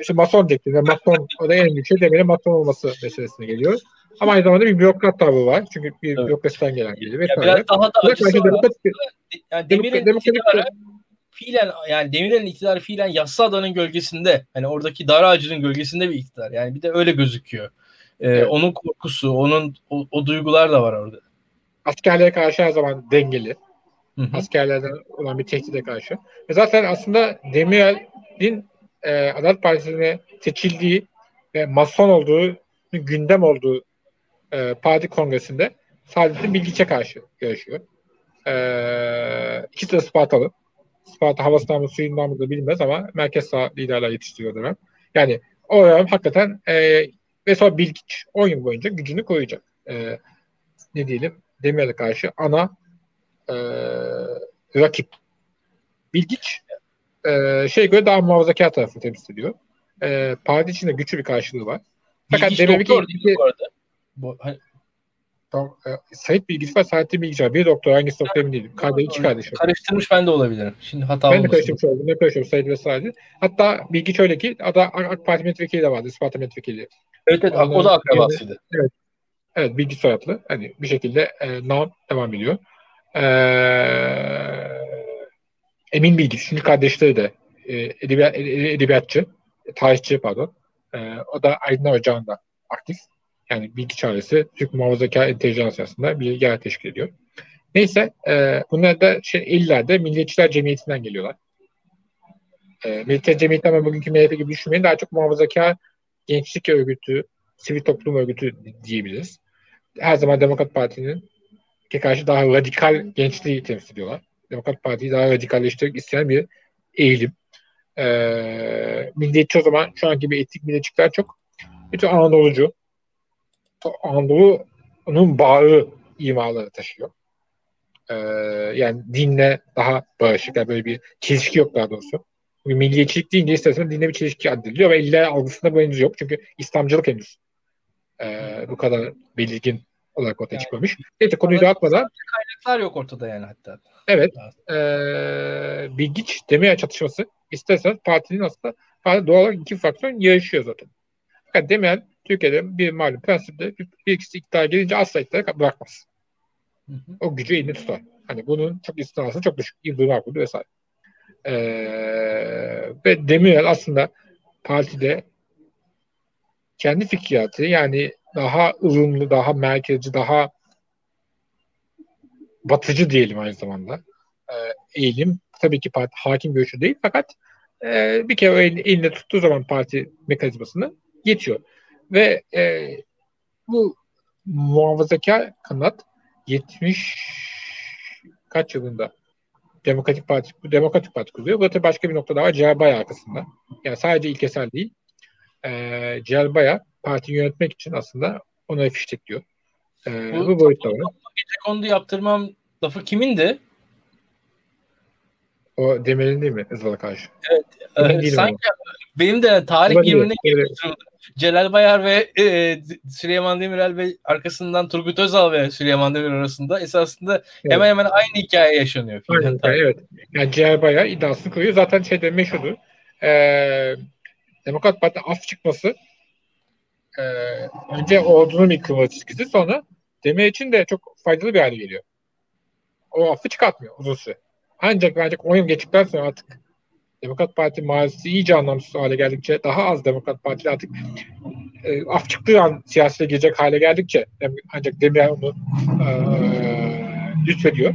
İşte mason diyecektim. Mason, o da en büyük şey demeli mason olması meselesine geliyor. Ama aynı zamanda bir bürokrat tavrı var. Çünkü bir evet. bürokrasiden gelen geliyor. Ya biraz daha da acısı var. Yani Demir'in iktidarı fiilen yani Demirel'in iktidarı fiilen yassı adanın gölgesinde. Hani oradaki dar ağacının gölgesinde bir iktidar. Yani bir de öyle gözüküyor. Ee, evet. Onun korkusu, onun o, o duygular da var orada. Askerlere karşı her zaman dengeli. Hı-hı. Askerlerden olan bir tehdide karşı. Ve zaten aslında Demirel'in e, Adalet Partisi'ne seçildiği ve mason olduğu, gündem olduğu e, parti kongresinde Saadettin Bilgiç'e karşı yarışıyor. E, ikisi de Spartalı. Sparta havasından mı suyundan mı da bilmez ama merkez sağ liderler yetiştiriyor dönem. Yani o dönem hakikaten e, ve sonra Bilgiç 10 yıl boyunca gücünü koyacak. E, ne diyelim Demirel'e karşı ana e, rakip. Bilgiç e, şey göre daha muhafazakar tarafını temsil ediyor. E, parti içinde güçlü bir karşılığı var. Fakat Bilgiç doktor değil bu arada? Bu, hani, Tamam. E, Sait bilgisi var, Sait'in bilgisi var. Bir doktor hangisi doktor emin değilim. Kardeş, iki kardeş. Karıştırmış ben de olabilirim. Şimdi hata Ben de karıştırmış oldum. Ne karıştırmış Sait ve Sait'i. Hatta bilgi şöyle ki ada AK Parti milletvekili de vardı. Isparta milletvekili. Evet evet Ondan, o da akrabasıydı. Evet. Evet bilgi soyadlı. Hani bir şekilde e, nam devam ediyor. E, Emin Bilgi. Şimdi kardeşleri de e, edebiyat, edebiyatçı, tarihçi pardon. E, o da Aydın Ocağı'nda aktif. Yani bilgi çaresi Türk muhafazakar entelijansiyasında bir yer teşkil ediyor. Neyse e, bunlar da şey, 50'lerde Milliyetçiler Cemiyeti'nden geliyorlar. E, Milliyetçiler Cemiyeti ama bugünkü MHP gibi düşünmeyin. Daha çok muhafazakar gençlik örgütü, sivil toplum örgütü diyebiliriz. Her zaman Demokrat Parti'nin karşı daha radikal gençliği temsil ediyorlar. Demokrat Parti'yi daha radikalleştirmek isteyen bir eğilim. Ee, milliyetçi o zaman şu anki bir etik milliyetçiler çok bütün Anadolucu, Anadolu'nun bağı imaları taşıyor. Ee, yani dinle daha barışık. Yani böyle bir çelişki yok daha doğrusu. Bir milliyetçilik deyince istersen dinle bir çelişki addediliyor ve eller algısında bu henüz yok. Çünkü İslamcılık henüz e, bu kadar belirgin olarak ortaya yani, çıkmamış. Neyse konuyu dağıtmadan. Kaynaklar yok ortada yani hatta. Evet. E, bilgiç demeye çatışması istersen partinin aslında doğal olarak iki faksiyon yarışıyor zaten. Fakat Demirel Türkiye'de bir malum prensipte bir, ikisi iktidar gelince asla iktidarı bırakmaz. Hı hı. O gücü elinde tutar. Hani bunun çok istisnası çok düşük. Yıldırım Akbudu vesaire. Ee, ve Demirel aslında partide kendi fikriyatı yani daha ılımlı, daha merkezci, daha batıcı diyelim aynı zamanda. Ee, eğilim tabii ki parti hakim görüşü değil fakat e, bir kere elinde, tuttuğu zaman parti mekanizmasını geçiyor. Ve e, bu muhafazakar kanat 70 kaç yılında Demokratik Parti bu Demokratik Parti kuruyor. Bu da başka bir nokta daha var. Arkasında. Yani sadece ilkesel değil. E, Celal Bayar parti yönetmek için aslında ona fiştekliyor. E, bu, bu boyutta var. Gece kondu yaptırmam lafı kimindi? O Demir'in değil mi Özal'a karşı? Evet. E, sanki benim de tarih bilimine Celal Bayar ve e, Süleyman Demirel ve arkasından Turgut Özal ve Süleyman Demirel arasında esasında evet. hemen hemen aynı hikaye yaşanıyor. Hikaye, evet. Yani Celal Bayar iddiasını koyuyor. Zaten şeyde meşhurdur. Ee, Demokrat Parti af çıkması e, önce ordunun kırmızı çizgisi sonra Demir için de çok faydalı bir hale geliyor. O affı çıkartmıyor uzun süre. Ancak ancak 10 yıl geçtikten sonra artık Demokrat Parti mazisi iyice anlamsız hale geldikçe daha az Demokrat Parti artık e, af çıktığı an siyasete girecek hale geldikçe ancak Demirel onu e, lütfediyor.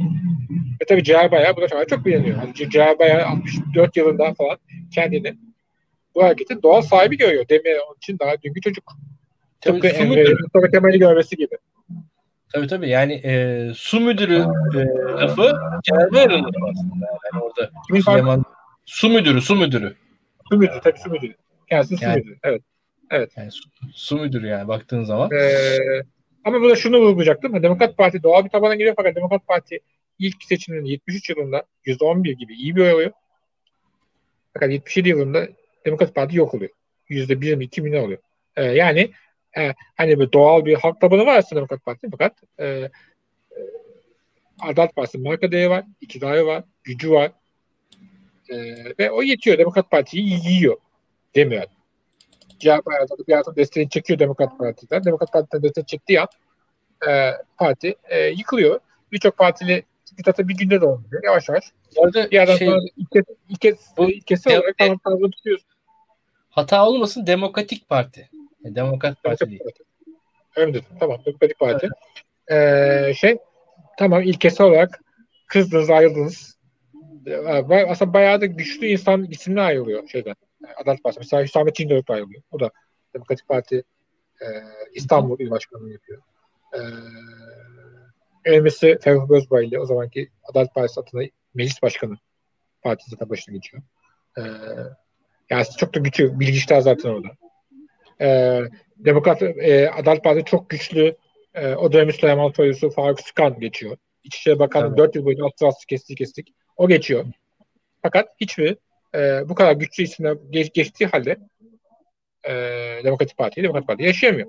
Ve tabii Ciğer Bayağı bu da çok beğeniyor. Yani Ciğer Bayağı 64 yılında falan kendini bu hareketin doğal sahibi görüyor. Demirel onun için daha dünkü çocuk. Tabii, Tıpkı Emre Mustafa Kemal'i görmesi gibi. Tabii tabii yani e, su müdürü e, lafı Ciğer Bayar'ın aslında. Yani orada Süleyman Su müdürü, su müdürü. Su müdürü, tabii su müdürü. Kendisi yani, su müdürü, evet. Evet. Yani su, su müdürü yani baktığın zaman. Ee, ama burada şunu vurgulayacaktım. Demokrat Parti doğal bir tabana giriyor fakat Demokrat Parti ilk seçiminin 73 yılında %11 gibi iyi bir oy alıyor. Fakat 77 yılında Demokrat Parti yok oluyor. %1-2 mi ne oluyor? Ee, yani e, hani bir doğal bir halk tabanı var aslında Demokrat Parti fakat e, e, Adalet Partisi marka değeri var, iktidarı var, gücü var. E, ve o yetiyor. Demokrat Parti'yi yiyor demiyor. Diğer partilerde bir yandan desteğini çekiyor Demokrat Parti'den. Demokrat Parti'den destek çektiği an e, parti e, yıkılıyor. Birçok partili diktatör bir günde de olmuyor. Yavaş yavaş. Orada bir yerden şey, sonra ilk, ilk, bu, ilkesi olarak tamam tarzı tutuyorsun. Hata olmasın Demokratik Parti. E, Demokrat Parti değil. Parti. Öyle dedim. Tamam. Demokratik Parti. Evet. Ee, şey tamam ilkesi olarak kızdınız ayrıldınız aslında bayağı da güçlü insan isimle ayrılıyor şeyden. Adalet Partisi. Mesela Hüsamettin Dörük ayrılıyor. O da Demokratik Parti e, İstanbul İl Başkanlığı yapıyor. E, Elmesi Ferruh Gözbaylı o zamanki Adalet Partisi adına meclis başkanı partisi de başına geçiyor. E, yani çok da güçlü bilgiçler zaten orada. E, Demokrat e, Adalet Partisi çok güçlü e, o dönemin Süleyman Soylusu Faruk Sıkan geçiyor. İçişleri Bakanı evet. 4 yıl boyunca alt kestik kestik. O geçiyor. Fakat hiçbir e, bu kadar güçlü isimler geç, geçtiği halde e, Demokratik Parti, Demokratik Parti yaşayamıyor.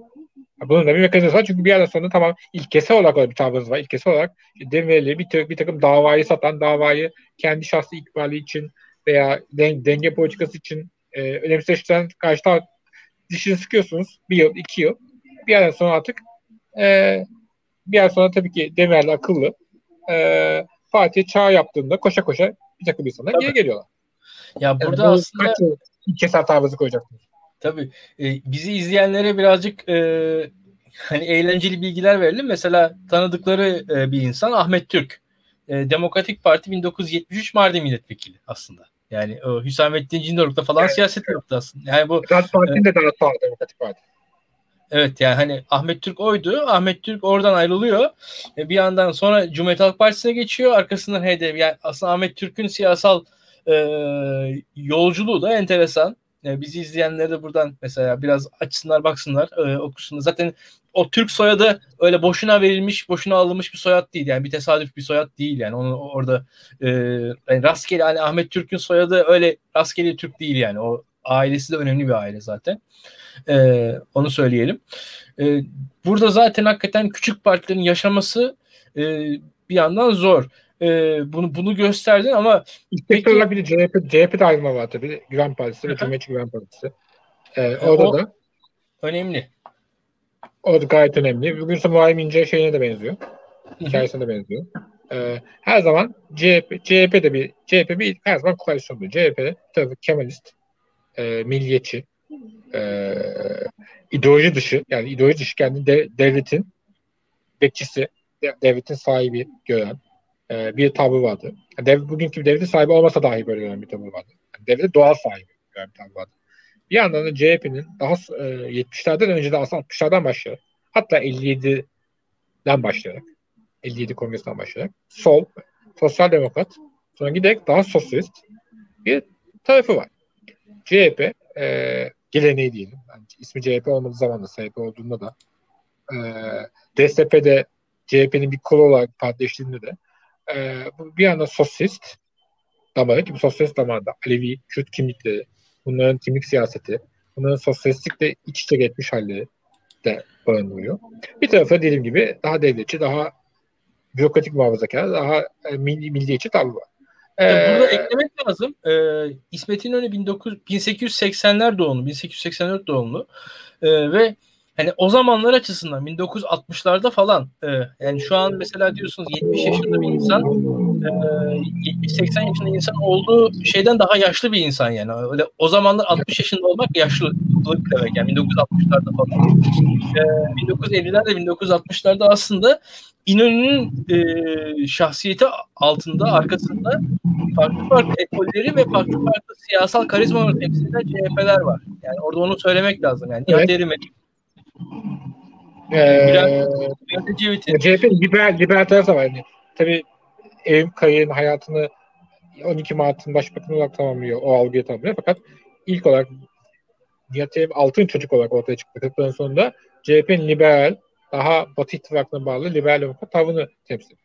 Bunun da bir mekanizması var çünkü bir yerden sonra tamam ilkesel olarak bir tavrınız var. İlkesel olarak devreli bir, bir takım davayı satan, davayı kendi şahsi ikbali için veya den, denge politikası için e, önemseştiren karşı taraf dişini sıkıyorsunuz. Bir yıl, iki yıl. Bir yerden sonra artık e, bir yer sonra tabii ki Demirel akıllı. E, Fatih çağ yaptığında koşa koşa bir takım insanlar geri geliyorlar. Ya burada yani aslında kaç keser tarzı koyacaksınız. Tabii. E, bizi izleyenlere birazcık e, hani eğlenceli bilgiler verelim. Mesela tanıdıkları e, bir insan Ahmet Türk. E, Demokratik Parti 1973 Mardin milletvekili aslında. Yani o Hüsamettin Cindoruk'ta falan yani, siyaset yaptı aslında. Yani bu Demokrat Parti'nin e, de daha sağ Demokratik Parti. Evet yani hani Ahmet Türk oydu. Ahmet Türk oradan ayrılıyor. E, bir yandan sonra Cumhuriyet Halk Partisi'ne geçiyor. Arkasından HDP. Yani aslında Ahmet Türk'ün siyasal e, yolculuğu da enteresan. E, bizi izleyenler de buradan mesela biraz açsınlar baksınlar e, okusunlar. Zaten o Türk soyadı öyle boşuna verilmiş, boşuna alınmış bir soyad değil. Yani bir tesadüf bir soyad değil yani. Onu orada e, yani rastgele hani Ahmet Türk'ün soyadı öyle rastgele Türk değil yani. O ailesi de önemli bir aile zaten. E, onu söyleyelim. E, burada zaten hakikaten küçük partilerin yaşaması e, bir yandan zor. E, bunu bunu gösterdin ama peki... olarak bir de CHP, CHP'de ayrılma var tabii. Güven Partisi ve Cumhuriyetçi Güven Partisi. E, orada o, da önemli. O da gayet önemli. Bugün ise Muharrem İnce şeyine de benziyor. Hikayesine de benziyor. Ee, her zaman CHP, CHP de bir CHP bir her zaman koalisyondu. CHP tabii Kemalist, e, milliyetçi, e, ideoloji dışı yani ideoloji dışı kendi de, devletin bekçisi, devletin sahibi gören e, bir tavrı vardı. Yani dev, bugünkü devletin sahibi olmasa dahi böyle gören bir tavrı vardı. Yani devletin doğal sahibi gören bir tavrı vardı. Bir yandan da CHP'nin daha e, 70'lerden önce de aslında 60'lardan başlayarak hatta 57'den başlayarak 57 kongresinden başlayarak sol, sosyal demokrat sonra giderek daha sosyalist bir tarafı var. CHP e, geleneği diyelim. Yani ismi CHP olmadığı zaman da CHP olduğunda da e, DSP'de CHP'nin bir kolu olarak partileştiğinde de e, bir yandan sosyalist damarı ki bu sosyalist damarda Alevi, Kürt kimlikleri, bunların kimlik siyaseti, bunların sosyalistlikle iç içe geçmiş halleri de barındırıyor. Bir tarafta dediğim gibi daha devletçi, daha bürokratik muhafazakar, daha e, milli, milliyetçi tavrı var. Ee, Burada eklemek lazım. Ee, İsmet İnönü 19, 1880'ler doğumlu, 1884 doğumlu ee, ve hani o zamanlar açısından 1960'larda falan e, yani şu an mesela diyorsunuz 70 yaşında bir insan e, 70-80 yaşında insan olduğu şeyden daha yaşlı bir insan yani. Öyle o zamanlar 60 yaşında olmak yaşlılık demek yani 1960'larda falan. E, 1950'lerde 1960'larda aslında İnönü'nün e, şahsiyeti altında arkasında farklı farklı ekolleri ve farklı farklı siyasal karizmaları temsil eden CHP'ler var. Yani orada onu söylemek lazım. Yani evet. Ee, Bülent Ecevit'in. CHP'nin liberal, liberal tarafı da var. Yani, tabii ev kayın hayatını 12 Mart'ın başbakanı olarak tamamlıyor. O algıyı tamamlıyor. Fakat ilk olarak Nihat Ecevit altın çocuk olarak ortaya çıktı. 40'ların sonunda CHP'nin liberal, daha Batı ittifakına bağlı liberal demokrat tavrını temsil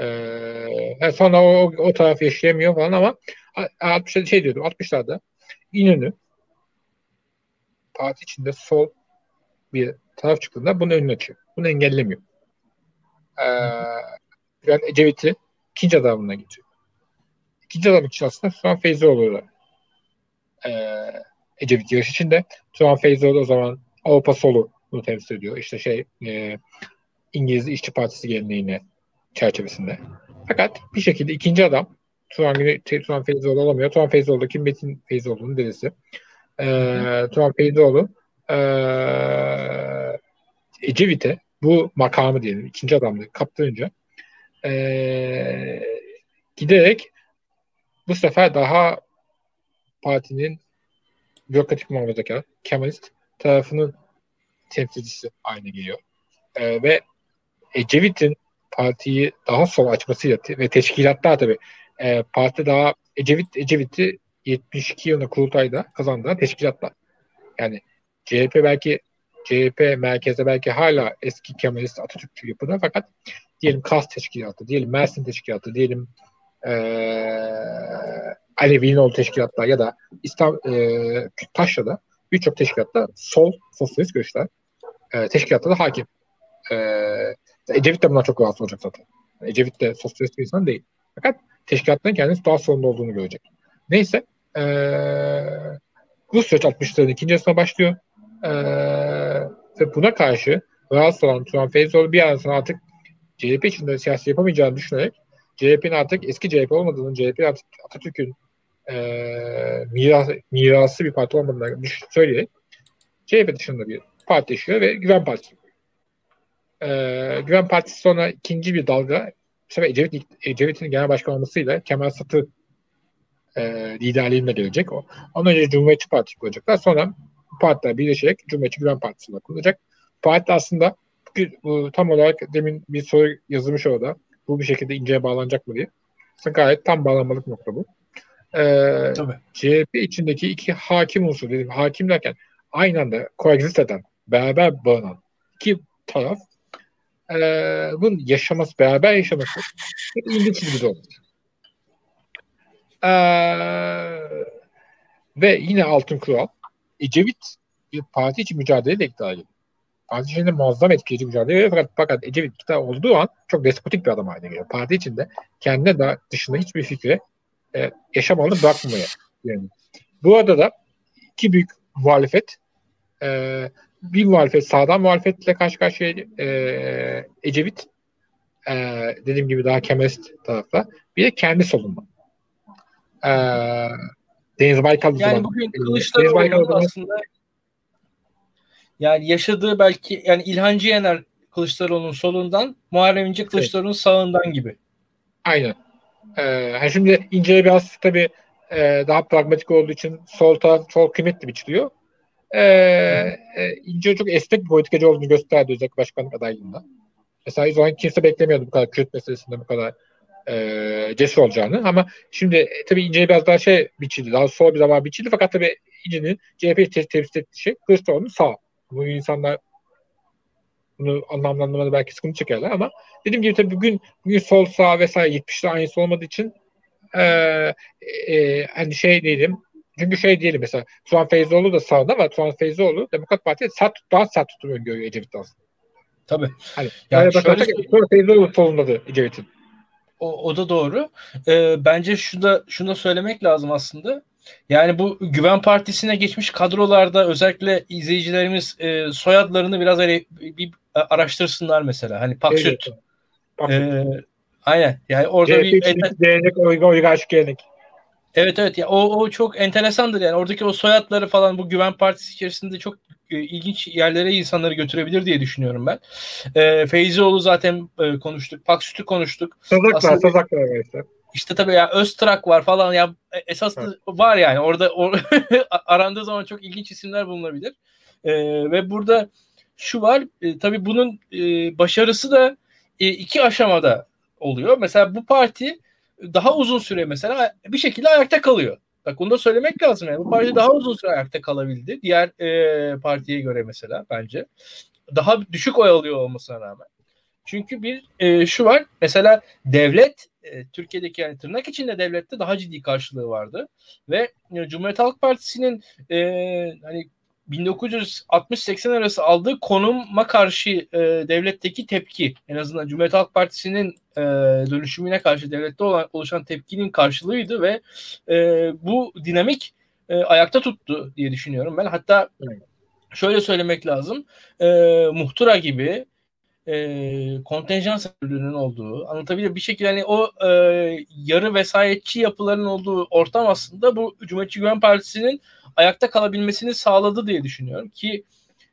ee, sonra o, o taraf yaşayamıyor falan ama 60'da şey diyordum 60'larda İnönü parti içinde sol bir taraf çıktığında bunu önüne açıyor. Bunu engellemiyor. Ee, yani Ecevit'i ikinci adamına getiriyor. İkinci adam için aslında Turan Feyzoğlu ee, Ecevit yarış içinde. Turan Feyzoğlu o zaman Avrupa solu bunu temsil ediyor. İşte şey e, İngiliz İşçi Partisi geleneğine çerçevesinde. Fakat bir şekilde ikinci adam Turan, Güney, Turan Feyzoğlu olamıyor. Turan Feyzoğlu kim? Metin Feyzoğlu'nun dedesi. Ee, Turan Feyzoğlu ee, Ecevit'e bu makamı diyelim ikinci adamlığı kaptırınca ee, giderek bu sefer daha partinin bürokratik muhafazakar, Kemalist tarafının temsilcisi haline geliyor. E, ve Ecevit'in partiyi daha sol açmasıyla ve teşkilatlar tabii e, parti daha Ecevit Ecevit'i 72 yılında kurultayda kazandığı teşkilatlar. Yani CHP belki CHP merkezde belki hala eski Kemalist Atatürkçü yapıda fakat diyelim KAS teşkilatı, diyelim Mersin teşkilatı, diyelim ee, Alevi'nin olduğu teşkilatlar ya da İstanbul e, Taşra'da birçok teşkilatta sol sosyalist görüşler e, teşkilatta da hakim. E, Ecevit de bundan çok rahatsız olacak zaten. Ecevit de sosyalist bir insan değil. Fakat teşkilatların kendisi daha sorunlu olduğunu görecek. Neyse e, bu süreç 60'ların ikinci yarısına başlıyor. E, ve buna karşı rahatsız olan Turan Feyzoğlu bir an sonra artık CHP içinde siyasi yapamayacağını düşünerek CHP'nin artık eski CHP olmadığını, CHP artık Atatürk'ün e, miras, mirası bir parti olmadığını söyleyerek CHP dışında bir parti yaşıyor ve Güven Partisi. Ee, Güven Partisi sonra ikinci bir dalga bu sefer Ecevit, Ecevit'in genel başkan olmasıyla Kemal Satı e, liderliğinde gelecek. O. Ondan önce Cumhuriyetçi Parti kuracaklar. Sonra partiler birleşerek Cumhuriyetçi Güven Partisi kurulacak. Parti aslında bu, tam olarak demin bir soru yazılmış orada. Bu bir şekilde inceye bağlanacak mı diye. Aslında gayet tam bağlanmalık nokta bu. Ee, Tabii. CHP içindeki iki hakim unsur dedim. Hakim derken aynı anda koegzist eden, beraber bağlanan iki taraf e, bunun yaşaması, beraber yaşaması çok ilginç bir durum. E, ve yine altın kural Ecevit bir parti için mücadele de iktidar ediyor. Parti içinde muazzam etkileyici mücadele ediyor. Fakat, fakat Ecevit iktidar olduğu an çok despotik bir adam haline geliyor. Parti içinde kendine da dışında hiçbir fikri e, yaşam alanı bırakmamaya yani. Bu arada da iki büyük muhalefet e, bir muhalefet sağdan muhalefetle karşı karşıya e, Ecevit e, dediğim gibi daha Kemalist tarafta bir de kendi solunda. E, Deniz Baykal yani zaman, bugün Kılıçdaroğlu aslında yani yaşadığı belki yani İlhancı Yener Kılıçdaroğlu'nun solundan Muharrem İnce Kılıçdaroğlu'nun evet. sağından gibi. Aynen. Ee, şimdi İnce'ye biraz tabii e, daha pragmatik olduğu için sol taraf sol kıymetli biçiliyor. Ee, e, çok esnek bir politikacı olduğunu gösterdi özellikle başkanlık adaylığında. Mesela o zaman kimse beklemiyordu bu kadar Kürt meselesinde bu kadar e, cesur olacağını. Ama şimdi e, tabii İnce'ye biraz daha şey biçildi. Daha sol bir zaman biçildi. Fakat tabii İnce'nin CHP'yi te- temsil ettiği şey Kılıçdaroğlu'nun sağ. Bu insanlar bunu anlamlandırmada belki sıkıntı çekerler ama dediğim gibi tabii bugün, bugün sol sağ vesaire 70'de aynısı olmadığı için e, e, hani şey diyelim çünkü şey diyelim mesela Turan Feyzoğlu da sağda ama Turan Feyzoğlu Demokrat Parti sert, daha sert tutumu görüyor Ecevit aslında. Tabii. Hani, yani şöyle... Turan Feyzoğlu solundadı Ecevit'in. O, o da doğru. Ee, bence şu da şunu da söylemek lazım aslında. Yani bu Güven Partisi'ne geçmiş kadrolarda özellikle izleyicilerimiz e, soyadlarını biraz hani bir araştırsınlar mesela. Hani Paksüt. Evet. E, aynen. Yani orada bir gelenek, oyga, oygaş gelenek. Evet evet ya o, o çok enteresandır yani oradaki o soyadları falan bu Güven Partisi içerisinde çok e, ilginç yerlere insanları götürebilir diye düşünüyorum ben. E, Feyzioğlu zaten e, konuştuk. Paksüt'ü konuştuk. Sazak var, Sazak var işte. İşte tabii ya Öztrak var falan ya e, esas evet. var yani orada or, arandığı zaman çok ilginç isimler bulunabilir. E, ve burada şu var e, tabii bunun e, başarısı da e, iki aşamada oluyor. Mesela bu parti daha uzun süre mesela bir şekilde ayakta kalıyor. Bak bunu da söylemek lazım yani. Bu parti daha uzun süre ayakta kalabildi. Diğer e, partiye göre mesela bence. Daha düşük oy alıyor olmasına rağmen. Çünkü bir e, şu var. Mesela devlet e, Türkiye'deki yani tırnak içinde devlette daha ciddi karşılığı vardı. Ve e, Cumhuriyet Halk Partisi'nin e, hani 1960-80 arası aldığı konuma karşı e, devletteki tepki en azından Cumhuriyet Halk Partisi'nin e, dönüşümüne karşı devlette olan, oluşan tepkinin karşılığıydı ve e, bu dinamik e, ayakta tuttu diye düşünüyorum ben. Hatta şöyle söylemek lazım. E, Muhtıra gibi e, kontenjan sektörünün olduğu anlatabiliyor bir şekilde hani o e, yarı vesayetçi yapıların olduğu ortam aslında bu Cumhuriyetçi Güven Partisi'nin ayakta kalabilmesini sağladı diye düşünüyorum ki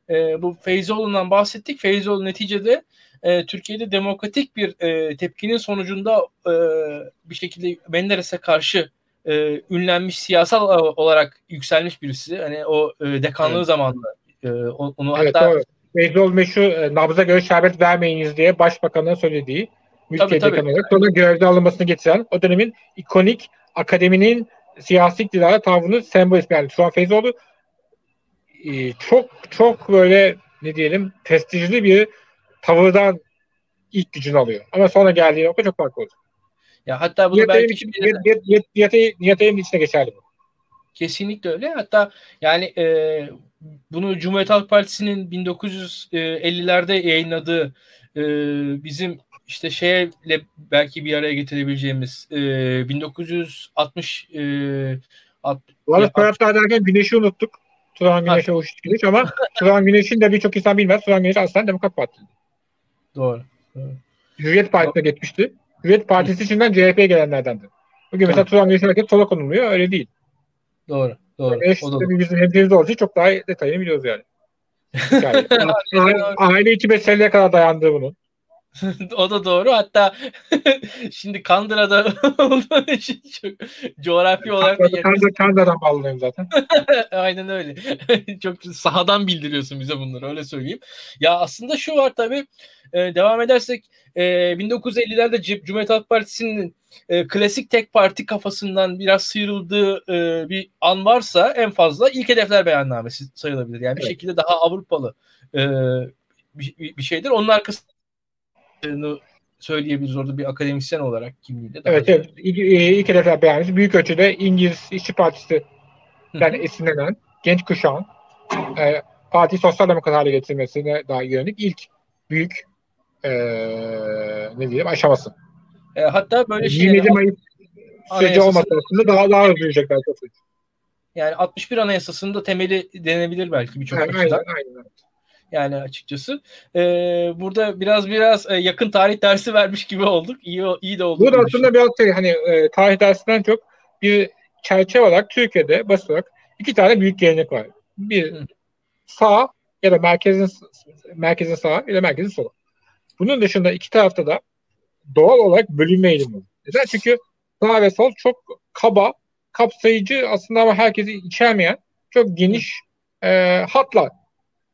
e, bu Feyzoğlu'ndan bahsettik. Feyzoğlu neticede e, Türkiye'de demokratik bir e, tepkinin sonucunda e, bir şekilde Menderes'e karşı e, ünlenmiş siyasal olarak yükselmiş birisi. Hani o e, dekanlığı evet. zamanında e, onu evet, hatta doğru. Feyzoğlu meşhur e, nabza göre şerbet vermeyiniz diye başbakanın söylediği mülkiye dekanı olarak sonra görevde alınmasını getiren o dönemin ikonik akademinin siyasi iktidara tavrını sembol yani şu an Feyzoğlu e, çok çok böyle ne diyelim prestijli bir tavırdan ilk gücünü alıyor. Ama sonra geldiği nokta çok farklı oldu. Ya hatta bunu Niyatayım belki için, niyat, niyat, niyatayım, niyatayım içine geçerli bu. Kesinlikle öyle. Hatta yani e, bunu Cumhuriyet Halk Partisi'nin 1950'lerde yayınladığı e, bizim işte şeyle belki bir araya getirebileceğimiz e, 1960 e, at, Bu arada derken Güneş'i unuttuk. Turan Güneş'e hoş Güneş ama Turan Güneş'in de birçok insan bilmez. Turan Güneş aslında Demokrat Parti. Doğru. doğru. Hürriyet Partisi'ne geçmişti. Hürriyet Partisi içinden CHP'ye gelenlerdendi. Bugün mesela Turan Güneş'in hareket sola konuluyor. Öyle değil. Doğru. Doğru. Güneş o da bizim hemşehrimiz olduğu için çok daha detayını biliyoruz yani. yani aile, içi meseleye kadar dayandığı bunun. o da doğru. Hatta şimdi Kandıra'da olduğu için çok coğrafi olarak da yakın. Kandıra, Kandıra'dan bağlanıyorum zaten. Aynen öyle. çok sahadan bildiriyorsun bize bunları öyle söyleyeyim. Ya aslında şu var tabii e, devam edersek e, 1950'lerde Cumhuriyet Halk Partisi'nin e, klasik tek parti kafasından biraz sıyrıldığı e, bir an varsa en fazla ilk hedefler beyannamesi sayılabilir. Yani evet. bir şekilde daha Avrupalı e, bir, bir şeydir. Onun arkasında söyleyebiliriz orada bir akademisyen olarak kimliğiyle. Evet, evet. İlk, e, ilk hedefler beğenmiş. Büyük ölçüde İngiliz İşçi Partisi yani esinlenen genç kuşağın e, parti sosyal demokrat hale getirmesine daha yönelik ilk büyük e, ne diyelim aşaması. E, hatta böyle şey 27 Mayıs süreci olmasa aslında daha daha hızlı yürüyecekler. Yani 61 Anayasası'nın da temeli denebilir belki birçok açıdan. Aynen, aynen. Yani açıkçası. Ee, burada biraz biraz e, yakın tarih dersi vermiş gibi olduk. İyi iyi de oldu. Bu da aslında biraz şey hani e, tarih dersinden çok bir çerçeve olarak Türkiye'de basit olarak iki tane büyük gelenek var. Bir Hı. sağ ya da merkezin merkezin sağ ya da merkezin sola. Bunun dışında iki tarafta da doğal olarak bölünme eğilimi var. Neden? Çünkü sağ ve sol çok kaba, kapsayıcı aslında ama herkesi içermeyen çok geniş e, hatlar.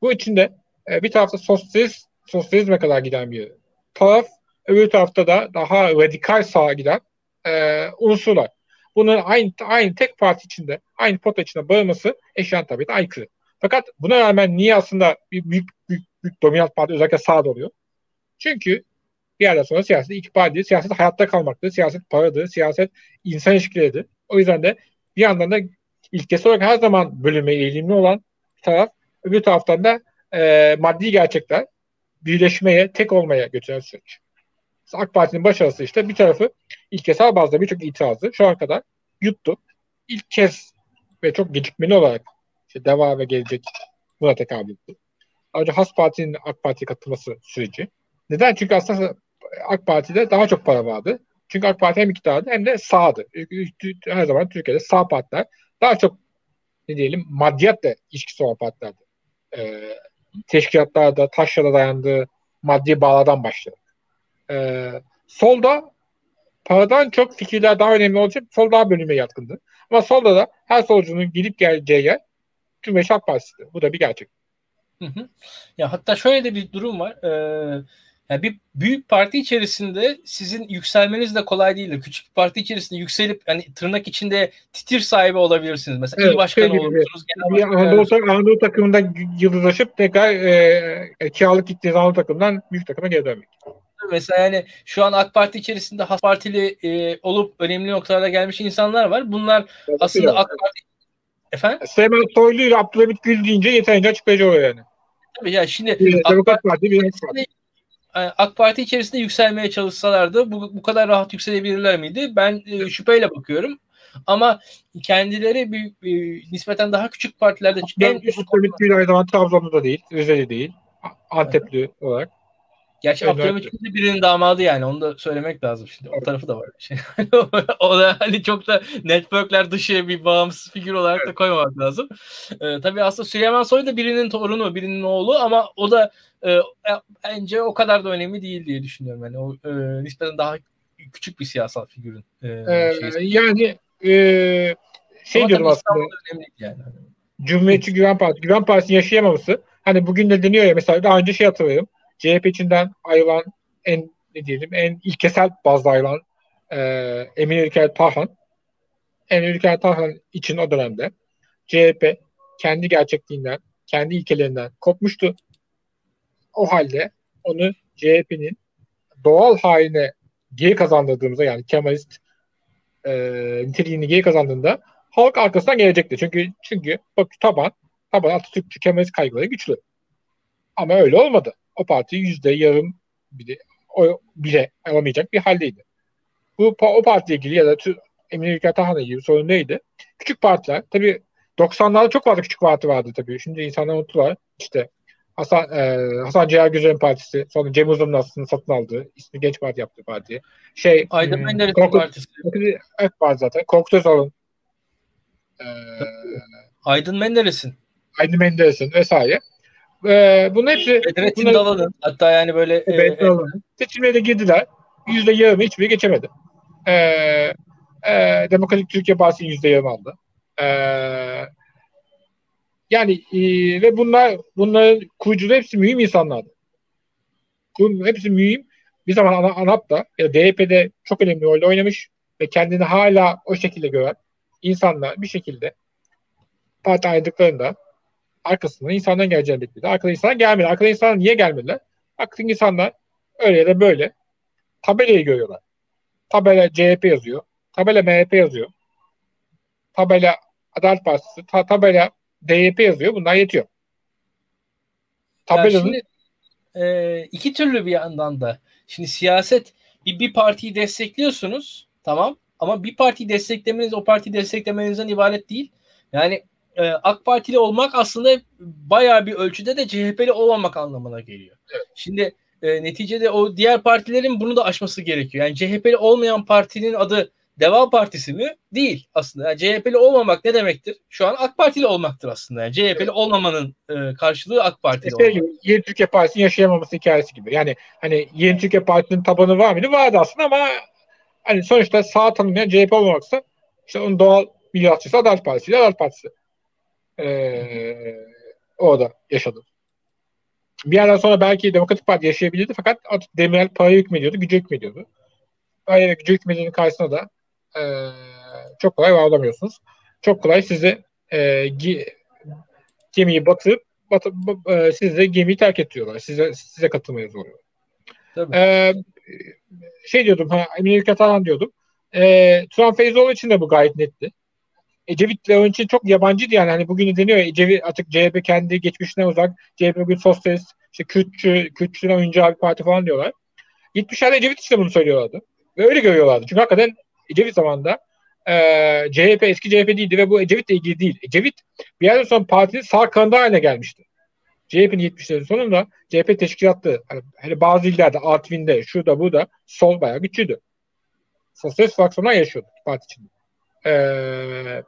Bu içinde e, bir tarafta sosyalist, sosyalizme kadar giden bir taraf, öbür tarafta da daha radikal sağa giden e, unsurlar. Bunun aynı aynı tek parti içinde, aynı pota içinde bağırması eşyan tabii de aykırı. Fakat buna rağmen niye aslında bir büyük, büyük, büyük dominant parti özellikle sağda oluyor? Çünkü Bir yerden sonra siyaset ikbal değil. Siyaset hayatta kalmaktır. Siyaset paradır. Siyaset insan ilişkileridir. O yüzden de bir yandan da ilkesi olarak her zaman bölüme eğilimli olan taraf öbür taraftan da e, maddi gerçekler birleşmeye, tek olmaya götüren süreç. AK Parti'nin başarısı işte bir tarafı ilkesel bazda birçok itirazı şu ana kadar yuttu. İlk kez ve çok gecikmeli olarak işte Deva ve Gelecek buna tekabül etti. Ayrıca Has Parti'nin AK Parti'ye katılması süreci. Neden? Çünkü aslında AK Parti'de daha çok para vardı. Çünkü AK Parti hem iktidardı hem de sağdı. Her zaman Türkiye'de sağ partiler daha çok ne diyelim maddiyatla ilişkisi olan partilerdi. Ee, teşkilatlarda, taşlara dayandığı maddi bağlardan başladı. Ee, solda paradan çok fikirler daha önemli olacak. Sol daha bölüme yatkındı. Ama solda da her solcunun gidip geleceği yer Cumhuriyet Halk Partisi'dir. Bu da bir gerçek. Hı hı. Ya hatta şöyle de bir durum var. Ee, yani bir büyük parti içerisinde sizin yükselmeniz de kolay değildir. Küçük bir parti içerisinde yükselip hani tırnak içinde titir sahibi olabilirsiniz. Mesela evet, il başkanı şey olursunuz. Bir Anadolu, Anadolu takımından yıldızlaşıp tekrar e, e, kiralık gittiğiniz Anadolu takımdan büyük takıma geri dönmek. Mesela yani şu an AK Parti içerisinde Has Partili e, olup önemli noktalara gelmiş insanlar var. Bunlar evet, aslında AK Parti Efendim? Süleyman Soylu ile Abdülhamit Gül deyince yeterince açıklayıcı oluyor yani. Tabii ya şimdi bir AK, Parti, Parti. AK Parti içerisinde yükselmeye çalışsalardı bu, bu kadar rahat yükselebilirler miydi? Ben e, şüpheyle bakıyorum. Ama kendileri bir, bir nispeten daha küçük partilerde en üst zamanda Trabzon'da da değil, Rize'de değil. Antepli evet. olarak. Gerçi evet, Abdülhamit Gül de birinin damadı yani onu da söylemek lazım şimdi. O tarafı da var. Şey. o da hani çok da networkler dışı bir bağımsız figür olarak evet. da koymamak lazım. Ee, tabii aslında Süleyman Soy da birinin torunu, birinin oğlu ama o da e, e, bence o kadar da önemli değil diye düşünüyorum. Yani o e, nispeten daha küçük bir siyasal figürün. E, ee, yani e, şey ama diyorum aslında. Önemli yani. Cumhuriyetçi Güven Partisi. Güven Partisi'nin yaşayamaması. Hani bugün de deniyor ya mesela daha önce şey hatırlıyorum. CHP içinden ayrılan en ne diyelim en ilkesel bazda ayrılan e, Emin Ülker Tarhan Emin Ülker Tarhan için o dönemde CHP kendi gerçekliğinden, kendi ilkelerinden kopmuştu. O halde onu CHP'nin doğal haline geri kazandırdığımızda yani Kemalist e, niteliğini geri kazandığında halk arkasından gelecekti. Çünkü çünkü bak taban taban Atatürkçü Kemalist kaygıları güçlü. Ama öyle olmadı o parti yüzde yarım bile, o bile alamayacak bir haldeydi. Bu o partiye ilgili ya da Emin Ülker Tahan'la ilgili sorun neydi? Küçük partiler, tabii 90'larda çok fazla küçük parti vardı tabii. Şimdi insanlar unuttular. İşte Hasan, e, Hasan Ciğer Güzel'in partisi, sonra Cem Uzun'un aslında satın aldığı, ismi Genç Parti yaptığı parti. Şey, Aydın hmm, Menderes'in Korkut, partisi. Evet var zaten. Korkut Özal'ın. E, Aydın Menderes'in. Aydın Menderes'in vesaire. E, bunun hepsi Bedrettin Dalan'ın hatta yani böyle evet, e, seçimlere de girdiler. Yüzde yarımı hiçbiri geçemedi. E, e, Demokratik Türkiye Partisi yüzde yarım aldı. E, yani e, ve bunlar bunların kurucuları hepsi mühim insanlardı. Hepsi mühim. Bir zaman ana, ANAP'ta ya DYP'de çok önemli rol oynamış ve kendini hala o şekilde gören insanlar bir şekilde parti ayrıldıklarında arkasından insanlar geleceğini bekledi. Arkadan insanlar gelmedi. Arkadan insanlar niye gelmediler? Arkadan insanlar öyle ya da böyle tabelayı görüyorlar. Tabela CHP yazıyor. Tabela MHP yazıyor. Tabela Adalet Partisi, ta, tabela DYP yazıyor. Bunlar yetiyor. Tabelanın şimdi, e, iki türlü bir yandan da. Şimdi siyaset bir, bir partiyi destekliyorsunuz. Tamam. Ama bir partiyi desteklemeniz o partiyi desteklemenizden ibaret değil. Yani e, AK Partili olmak aslında bayağı bir ölçüde de CHP'li olmamak anlamına geliyor. Evet. Şimdi e, neticede o diğer partilerin bunu da aşması gerekiyor. Yani CHP'li olmayan partinin adı Deva Partisi mi? Değil aslında. Yani CHP'li olmamak ne demektir? Şu an AK Partili olmaktır aslında. Yani CHP'li evet. olmamanın e, karşılığı AK Partili şey olmak. Yeni Türkiye Partisi'nin yaşayamaması hikayesi gibi. Yani hani Yeni Türkiye Partisi'nin tabanı var mıydı? Vardı aslında ama hani sonuçta sağ tanımlayan CHP olmamaksa işte onun doğal milyatçısı Adalet Partisi ile Adalet Partisi e, orada yaşadı. Bir yerden sonra belki Demokratik Parti yaşayabilirdi fakat Demirel paraya hükmediyordu, gücü hükmediyordu. Paraya ve gücü hükmediğinin karşısında da e, çok kolay bağlamıyorsunuz. Çok kolay sizi e, gi, gemiyi batırıp batı, e, siz de gemiyi terk ettiriyorlar. Size, size katılmaya zorluyorlar. Tabii. E, şey diyordum, ha, Emin Ülketaran diyordum. E, Turan Feyzoğlu için de bu gayet netti. Ecevit onun için çok yabancıydı yani. Hani bugün deniyor Ecevit artık CHP kendi geçmişine uzak. CHP bugün sosyalist, işte Kürtçü, Kürtçüden oyuncağı bir parti falan diyorlar. 70'lerde Ecevit de bunu söylüyorlardı. Ve öyle görüyorlardı. Çünkü hakikaten Ecevit zamanında e, CHP eski CHP değildi ve bu Ecevit'le ilgili değil. Ecevit bir yerden sonra partinin sağ kanadı haline gelmişti. CHP'nin 70'lerin sonunda CHP teşkilatı hani, hani bazı illerde Artvin'de şurada burada sol bayağı güçlüydü. Sosyalist fraksiyonlar yaşıyordu parti içinde. Ee,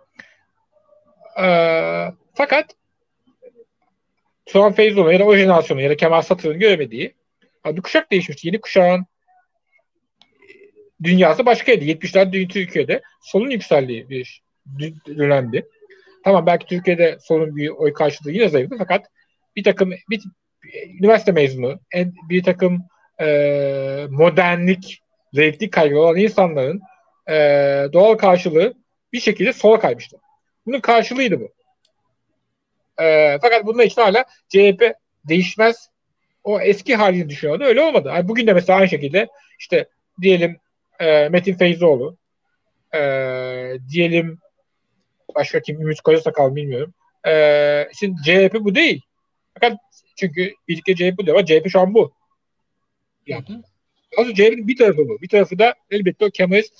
e, fakat Turan Feyzoğlu ya da o jenerasyonu ya da Kemal Satır'ın göremediği bir kuşak değişmişti. Yeni kuşağın dünyası başkaydı. 70'ler Türkiye'de solun yükseldiği bir dönemdi. Tamam belki Türkiye'de solun bir oy karşılığı yine zayıftı fakat bir takım bir, üniversite mezunu, bir takım e, modernlik, zevkli kaygılı olan insanların e, doğal karşılığı bir şekilde sola kaymıştı. Bunun karşılığıydı bu. E, fakat bunun için hala CHP değişmez o eski halini düşünüyordu. Öyle olmadı. Yani bugün de mesela aynı şekilde işte diyelim e, Metin Feyzoğlu e, diyelim başka kim Ümit Kocasakal bilmiyorum. E, şimdi CHP bu değil. Fakat çünkü birlikte CHP bu ama CHP şu an bu. Yani. Aslında CHP'nin bir tarafı bu. Bir tarafı da elbette o Kemalist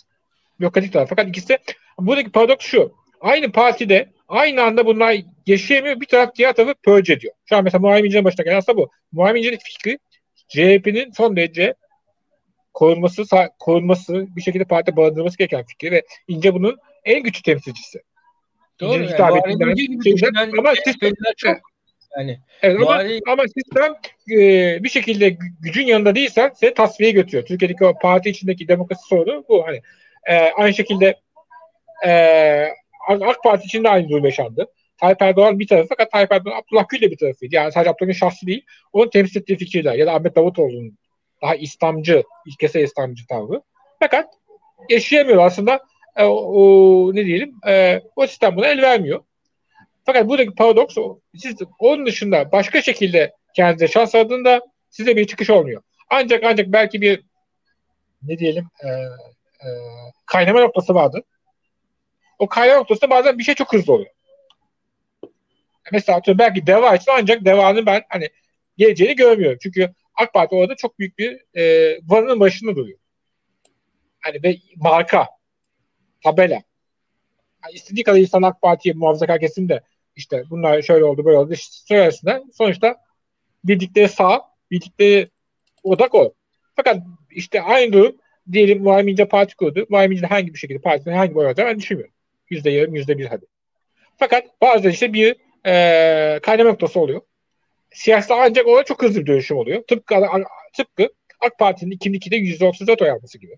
bürokratik taraf. Fakat ikisi de buradaki paradoks şu. Aynı partide aynı anda bunlar yaşayamıyor. Bir taraf diğer tarafı purge ediyor. Şu an mesela Muharrem İnce'nin başına gelen aslında bu. Muharrem İnce'nin fikri CHP'nin son derece korunması, korunması, bir şekilde parti barındırması gereken fikri ve İnce bunun en güçlü temsilcisi. Doğru. Yani, Muharrem İnce gibi düşünen ama sistem, çok yani evet, ama, ama sistem e, bir şekilde gücün yanında değilsen seni tasfiye götürüyor. Türkiye'deki o parti içindeki demokrasi sorunu bu. Hani e, aynı şekilde e, AK Parti içinde aynı durum yaşandı. Tayyip Erdoğan bir tarafı fakat Tayyip Erdoğan Abdullah Gül de bir tarafıydı. Yani sadece Abdullah Gül şahsı değil. Onun temsil ettiği fikirler ya da Ahmet Davutoğlu'nun daha İslamcı, ilkesel İslamcı tavrı. Fakat yaşayamıyor aslında e, o, o, ne diyelim e, o sistem buna el vermiyor. Fakat buradaki paradoks siz onun dışında başka şekilde kendinize şans aradığında size bir çıkış olmuyor. Ancak ancak belki bir ne diyelim e, e, kaynama noktası vardı. O kaynama noktasında bazen bir şey çok hızlı oluyor. Mesela atıyorum belki Deva için ancak Deva'nın ben hani geleceğini görmüyorum. Çünkü AK Parti orada çok büyük bir e, varının başında duruyor. Hani ve marka, tabela. Yani istediği kadar insan AK Parti'ye muhafazakar kesim de işte bunlar şöyle oldu böyle oldu. Sonrasında sonuçta bildikleri sağ, bildikleri odak o. Fakat işte aynı durum diyelim Muharrem İnce parti kurdu. Muharrem İnce hangi bir şekilde partinin hangi boy alacağını ben düşünmüyorum. Yüzde yarım, yüzde bir hadi. Fakat bazen işte bir e, kaynama noktası oluyor. Siyasette ancak orada çok hızlı bir dönüşüm oluyor. Tıpkı, tıpkı AK Parti'nin 2002'de %34 oy alması gibi.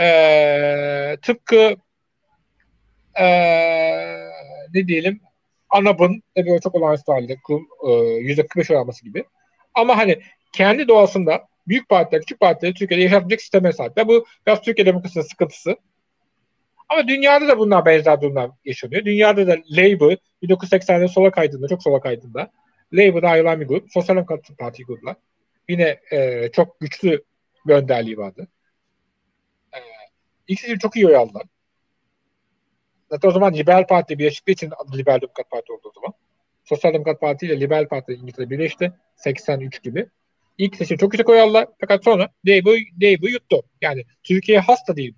E, tıpkı e, ne diyelim ANAP'ın tabii çok olağanüstü halde %45 oy alması gibi. Ama hani kendi doğasında büyük partiler, küçük partiler Türkiye'de yaşatmayacak sisteme sahip. Bu biraz Türkiye demokrasinin sıkıntısı. Ama dünyada da bunlar benzer durumlar yaşanıyor. Dünyada da Labour 1980'de sola kaydığında, çok sola kaydığında Labour'da ayrılan bir grup. Sosyal Demokrat Parti kurdular. Yine e, çok güçlü bir önderliği vardı. E, ikisi çok iyi oy aldılar. Zaten o zaman Liberal Parti birleşikliği için adı Liberal Demokrat Parti oldu o zaman. Sosyal Demokrat Parti ile Liberal Parti İngiltere birleşti. 83 gibi. İlk seçim çok yüksek oy aldılar. Fakat sonra Labour, Labour yuttu. Yani Türkiye hasta değil.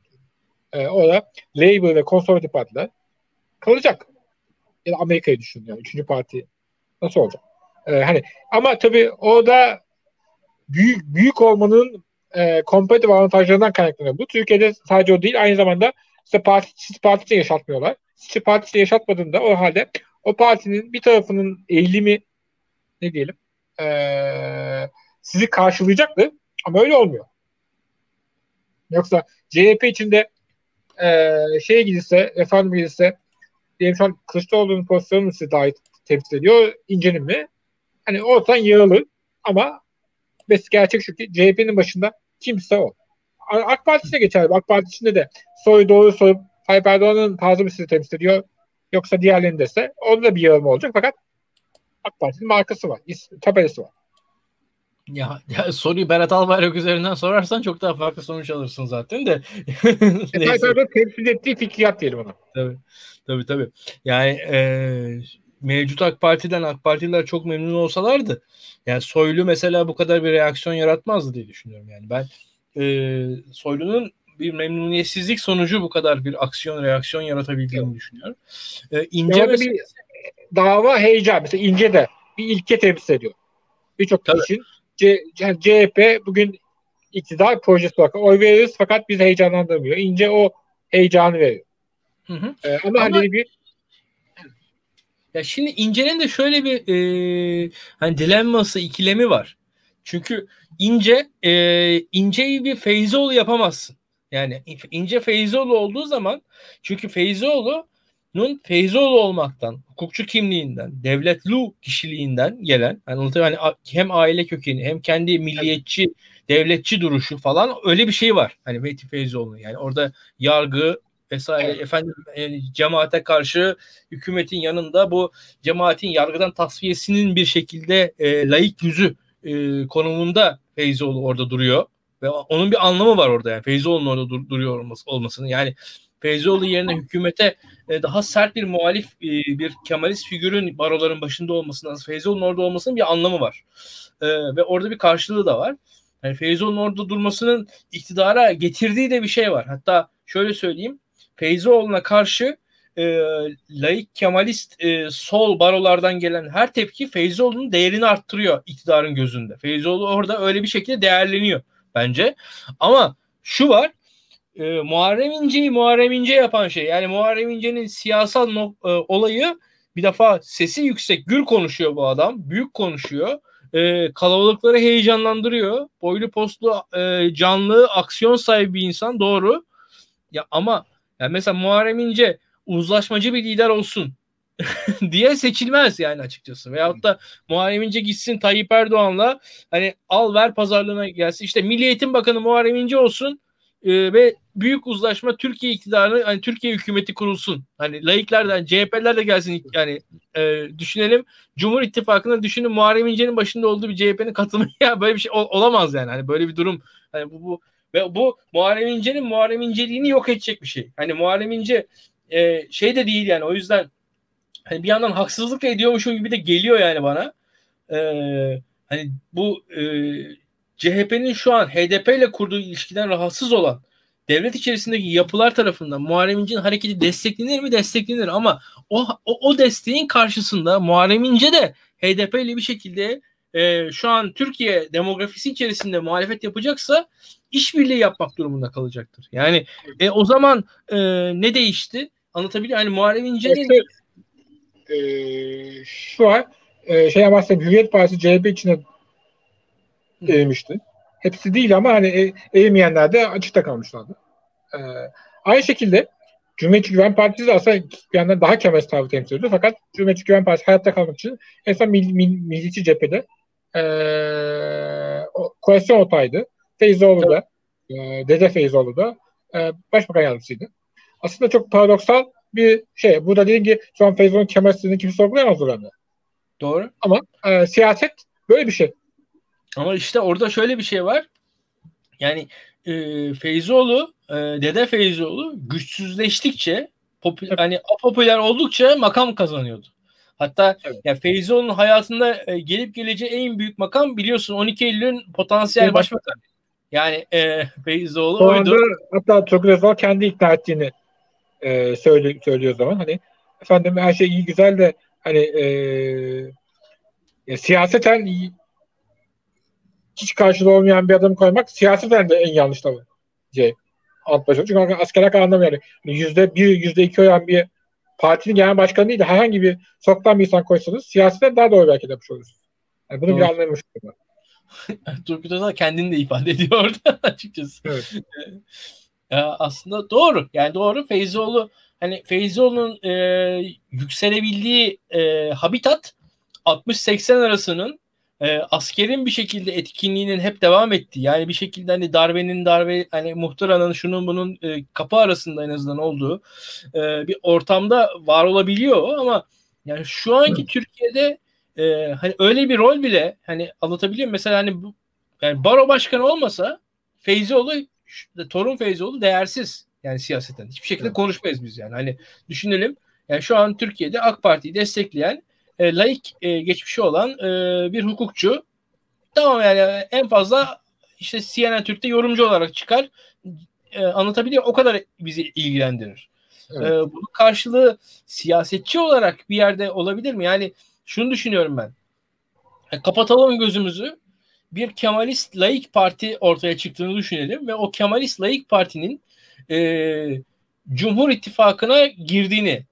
Ee, orada Labour ve konservatif partiler kalacak. Ya da Amerika'yı düşün yani. Üçüncü parti nasıl olacak? Ee, hani ama tabii orada büyük büyük olmanın e, kompetitif avantajlarından kaynaklanıyor. Bu Türkiye'de sadece o değil aynı zamanda size parti, siz partisi yaşatmıyorlar. Siz partisi yaşatmadığında o halde o partinin bir tarafının eğilimi ne diyelim e, sizi karşılayacaktı ama öyle olmuyor. Yoksa CHP içinde e, şeye gidilse, efendim gidilse diyelim şu an Kılıçdaroğlu'nun pozisyonu size daha temsil ediyor. İnce'nin mi? Hani ortadan yığılı ama gerçek şu ki CHP'nin başında kimse o. AK Parti içinde geçer. AK Parti içinde de soy doğru soy Tayyip Erdoğan'ın tarzı bir sizi temsil ediyor. Yoksa diğerlerinde ise onda da bir yığılma olacak. Fakat AK Parti'nin markası var. Tabelası var. Ya, ya soruyu Berat Albayrak üzerinden sorarsan çok daha farklı sonuç alırsın zaten de. e, tabii temsil ettiği fikriyat diyelim ona. Tabii tabii. tabii. Yani e, mevcut AK Parti'den AK Partililer çok memnun olsalardı yani Soylu mesela bu kadar bir reaksiyon yaratmazdı diye düşünüyorum. Yani ben e, Soylu'nun bir memnuniyetsizlik sonucu bu kadar bir aksiyon reaksiyon yaratabildiğini evet. düşünüyorum. E, İnce mesela... bir dava heyecan mesela İnce de bir ilke temsil ediyor. Birçok kişinin C, yani CHP bugün iktidar projesi olarak oy veriyoruz fakat biz heyecanlandırmıyor. İnce o heyecanı veriyor. Hı hı. Ee, ama, ama hani bir ya şimdi İnce'nin de şöyle bir e, hani dilemması, ikilemi var. Çünkü İnce e, İnce'yi bir Feyzoğlu yapamazsın. Yani İnce Feyzoğlu olduğu zaman çünkü Feyzoğlu Nun Feyzoğlu olmaktan, hukukçu kimliğinden, devletlu kişiliğinden gelen, yani hani hem aile kökeni hem kendi milliyetçi, devletçi duruşu falan öyle bir şey var. Hani Mehdi Feyzoğlu yani orada yargı vesaire efendim yani cemaate karşı hükümetin yanında bu cemaatin yargıdan tasfiyesinin bir şekilde e, layık yüzü e, konumunda Feyzoğlu orada duruyor ve onun bir anlamı var orada yani Feyzoğlu'nun orada dur, duruyor olması, olmasının yani Feyzoğlu yerine hükümete e, daha sert bir muhalif e, bir Kemalist figürün baroların başında olmasının Feyzoğlu'nun orada olmasının bir anlamı var. E, ve orada bir karşılığı da var. Yani Feyzoğlu'nun orada durmasının iktidara getirdiği de bir şey var. Hatta şöyle söyleyeyim. Feyzoğlu'na karşı e, laik Kemalist e, sol barolardan gelen her tepki Feyzoğlu'nun değerini arttırıyor iktidarın gözünde. Feyzoğlu orada öyle bir şekilde değerleniyor bence. Ama şu var e, Muharrem İnce'yi Muharrem İnce yapan şey. Yani Muharrem İnce'nin siyasal no, e, olayı bir defa sesi yüksek, gür konuşuyor bu adam. Büyük konuşuyor. E, kalabalıkları heyecanlandırıyor. Boylu postlu, e, canlı, aksiyon sahibi bir insan. Doğru. Ya ama yani mesela Muharrem İnce uzlaşmacı bir lider olsun diye seçilmez yani açıkçası. Veyahut da Muharrem İnce gitsin Tayyip Erdoğan'la hani al ver pazarlığına gelsin. İşte Milli Eğitim Bakanı Muharrem İnce olsun e, ve büyük uzlaşma Türkiye iktidarı hani Türkiye hükümeti kurulsun. Hani laiklerden CHP'ler de gelsin yani e, düşünelim. Cumhur İttifakı'nda düşünün Muharrem İnce'nin başında olduğu bir CHP'nin katılımı ya böyle bir şey ol, olamaz yani. Hani böyle bir durum hani bu, bu ve bu Muharrem İnce'nin Muharrem İnceliğini yok edecek bir şey. Hani Muharrem İnce e, şey de değil yani o yüzden hani bir yandan haksızlık da ediyormuşum gibi de geliyor yani bana. E, hani bu e, CHP'nin şu an HDP ile kurduğu ilişkiden rahatsız olan devlet içerisindeki yapılar tarafından Muharrem İnce'nin hareketi desteklenir mi? Desteklenir ama o, o, o desteğin karşısında Muharrem İnce de HDP ile bir şekilde e, şu an Türkiye demografisi içerisinde muhalefet yapacaksa işbirliği yapmak durumunda kalacaktır. Yani e, o zaman e, ne değişti? Anlatabiliyor Yani Muharrem İnce'nin e, şu an e, şey bahsedeyim Hürriyet Partisi CHP içine eğmişti. Hepsi değil ama hani e, eğmeyenler de açıkta kalmışlardı. Ee, aynı şekilde Cumhuriyetçi Güven Partisi de aslında bir yandan daha kemalist tavrı temsil ediyor. Fakat Cumhuriyetçi Güven Partisi hayatta kalmak için en son mil, mil, milliyetçi cephede e, o, koalisyon otaydı. Feyzoğlu da, e, Dede Feyzoğlu da e, başbakan yardımcısıydı. Aslında çok paradoksal bir şey. Burada dediğim ki şu an Feyzoğlu'nun kemalistliğini kimse sorgulayamaz oranda. Doğru. Ama e, siyaset böyle bir şey. Ama işte orada şöyle bir şey var. Yani e, Feyzoğlu, e, Dede Feyzoğlu güçsüzleştikçe popüler, hani popüler oldukça makam kazanıyordu. Hatta evet. ya Feyzoğlu'nun hayatında e, gelip geleceği en büyük makam biliyorsun 12 Eylül'ün potansiyel evet. başbakanı. Yani e, Feyzoğlu Şu oydu. hatta Turgut Özal kendi ikna ettiğini e, söyle, söylüyor zaman hani efendim her şey iyi güzel de hani e, ya, siyaseten hiç karşılığı olmayan bir adam koymak siyaseten de en yanlış tabii. Şey, alt başına. Çünkü askerler anlamı yani. Yüzde bir, yüzde iki oyan bir partinin genel başkanı değil de herhangi bir soktan bir insan koysanız siyaseten daha doğru belki de yapmış olursunuz. Yani bunu doğru. bir anlamış Turgut Özal kendini de ifade ediyor orada açıkçası. Evet. aslında doğru. Yani doğru. Feyzoğlu hani Feyzoğlu'nun e, yükselebildiği e, habitat 60-80 arasının e, askerin bir şekilde etkinliğinin hep devam ettiği yani bir şekilde hani darbenin darbe hani muhtıranın şunun bunun e, kapı arasında en azından olduğu e, bir ortamda var olabiliyor ama yani şu anki Hı. Türkiye'de e, hani öyle bir rol bile hani anlatabiliyor muyum? Mesela hani bu yani baro başkanı olmasa Feyzioğlu Torun Feyzioğlu değersiz yani siyaseten. Hiçbir şekilde evet. konuşmayız biz yani. Hani düşünelim. Yani şu an Türkiye'de AK Parti'yi destekleyen e, laik e, geçmişi olan e, bir hukukçu. Tamam yani en fazla işte CNN Türk'te yorumcu olarak çıkar. E, anlatabiliyor. O kadar bizi ilgilendirir. Evet. E, bunun karşılığı siyasetçi olarak bir yerde olabilir mi? Yani şunu düşünüyorum ben. E, kapatalım gözümüzü. Bir Kemalist laik parti ortaya çıktığını düşünelim ve o Kemalist laik partinin e, Cumhur İttifakı'na girdiğini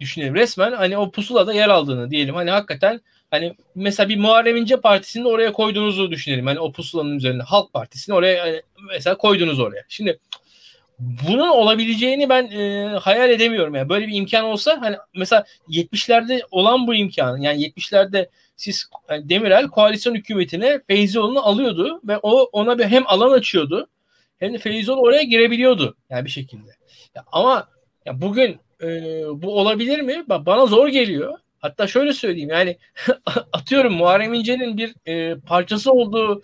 düşünelim. Resmen hani o pusulada yer aldığını diyelim. Hani hakikaten hani mesela bir Muharrem İnce Partisi'ni oraya koyduğunuzu düşünelim. Hani o pusulanın üzerine Halk Partisi'ni oraya hani mesela koydunuz oraya. Şimdi bunun olabileceğini ben e, hayal edemiyorum. Yani böyle bir imkan olsa hani mesela 70'lerde olan bu imkan yani 70'lerde siz yani Demirel koalisyon hükümetine Feyzioğlu'nu alıyordu ve o ona bir hem alan açıyordu hem de Feyzoğlu oraya girebiliyordu yani bir şekilde. Ya ama ya bugün e, bu olabilir mi? Bana zor geliyor. Hatta şöyle söyleyeyim yani atıyorum Muharrem İnce'nin bir e, parçası olduğu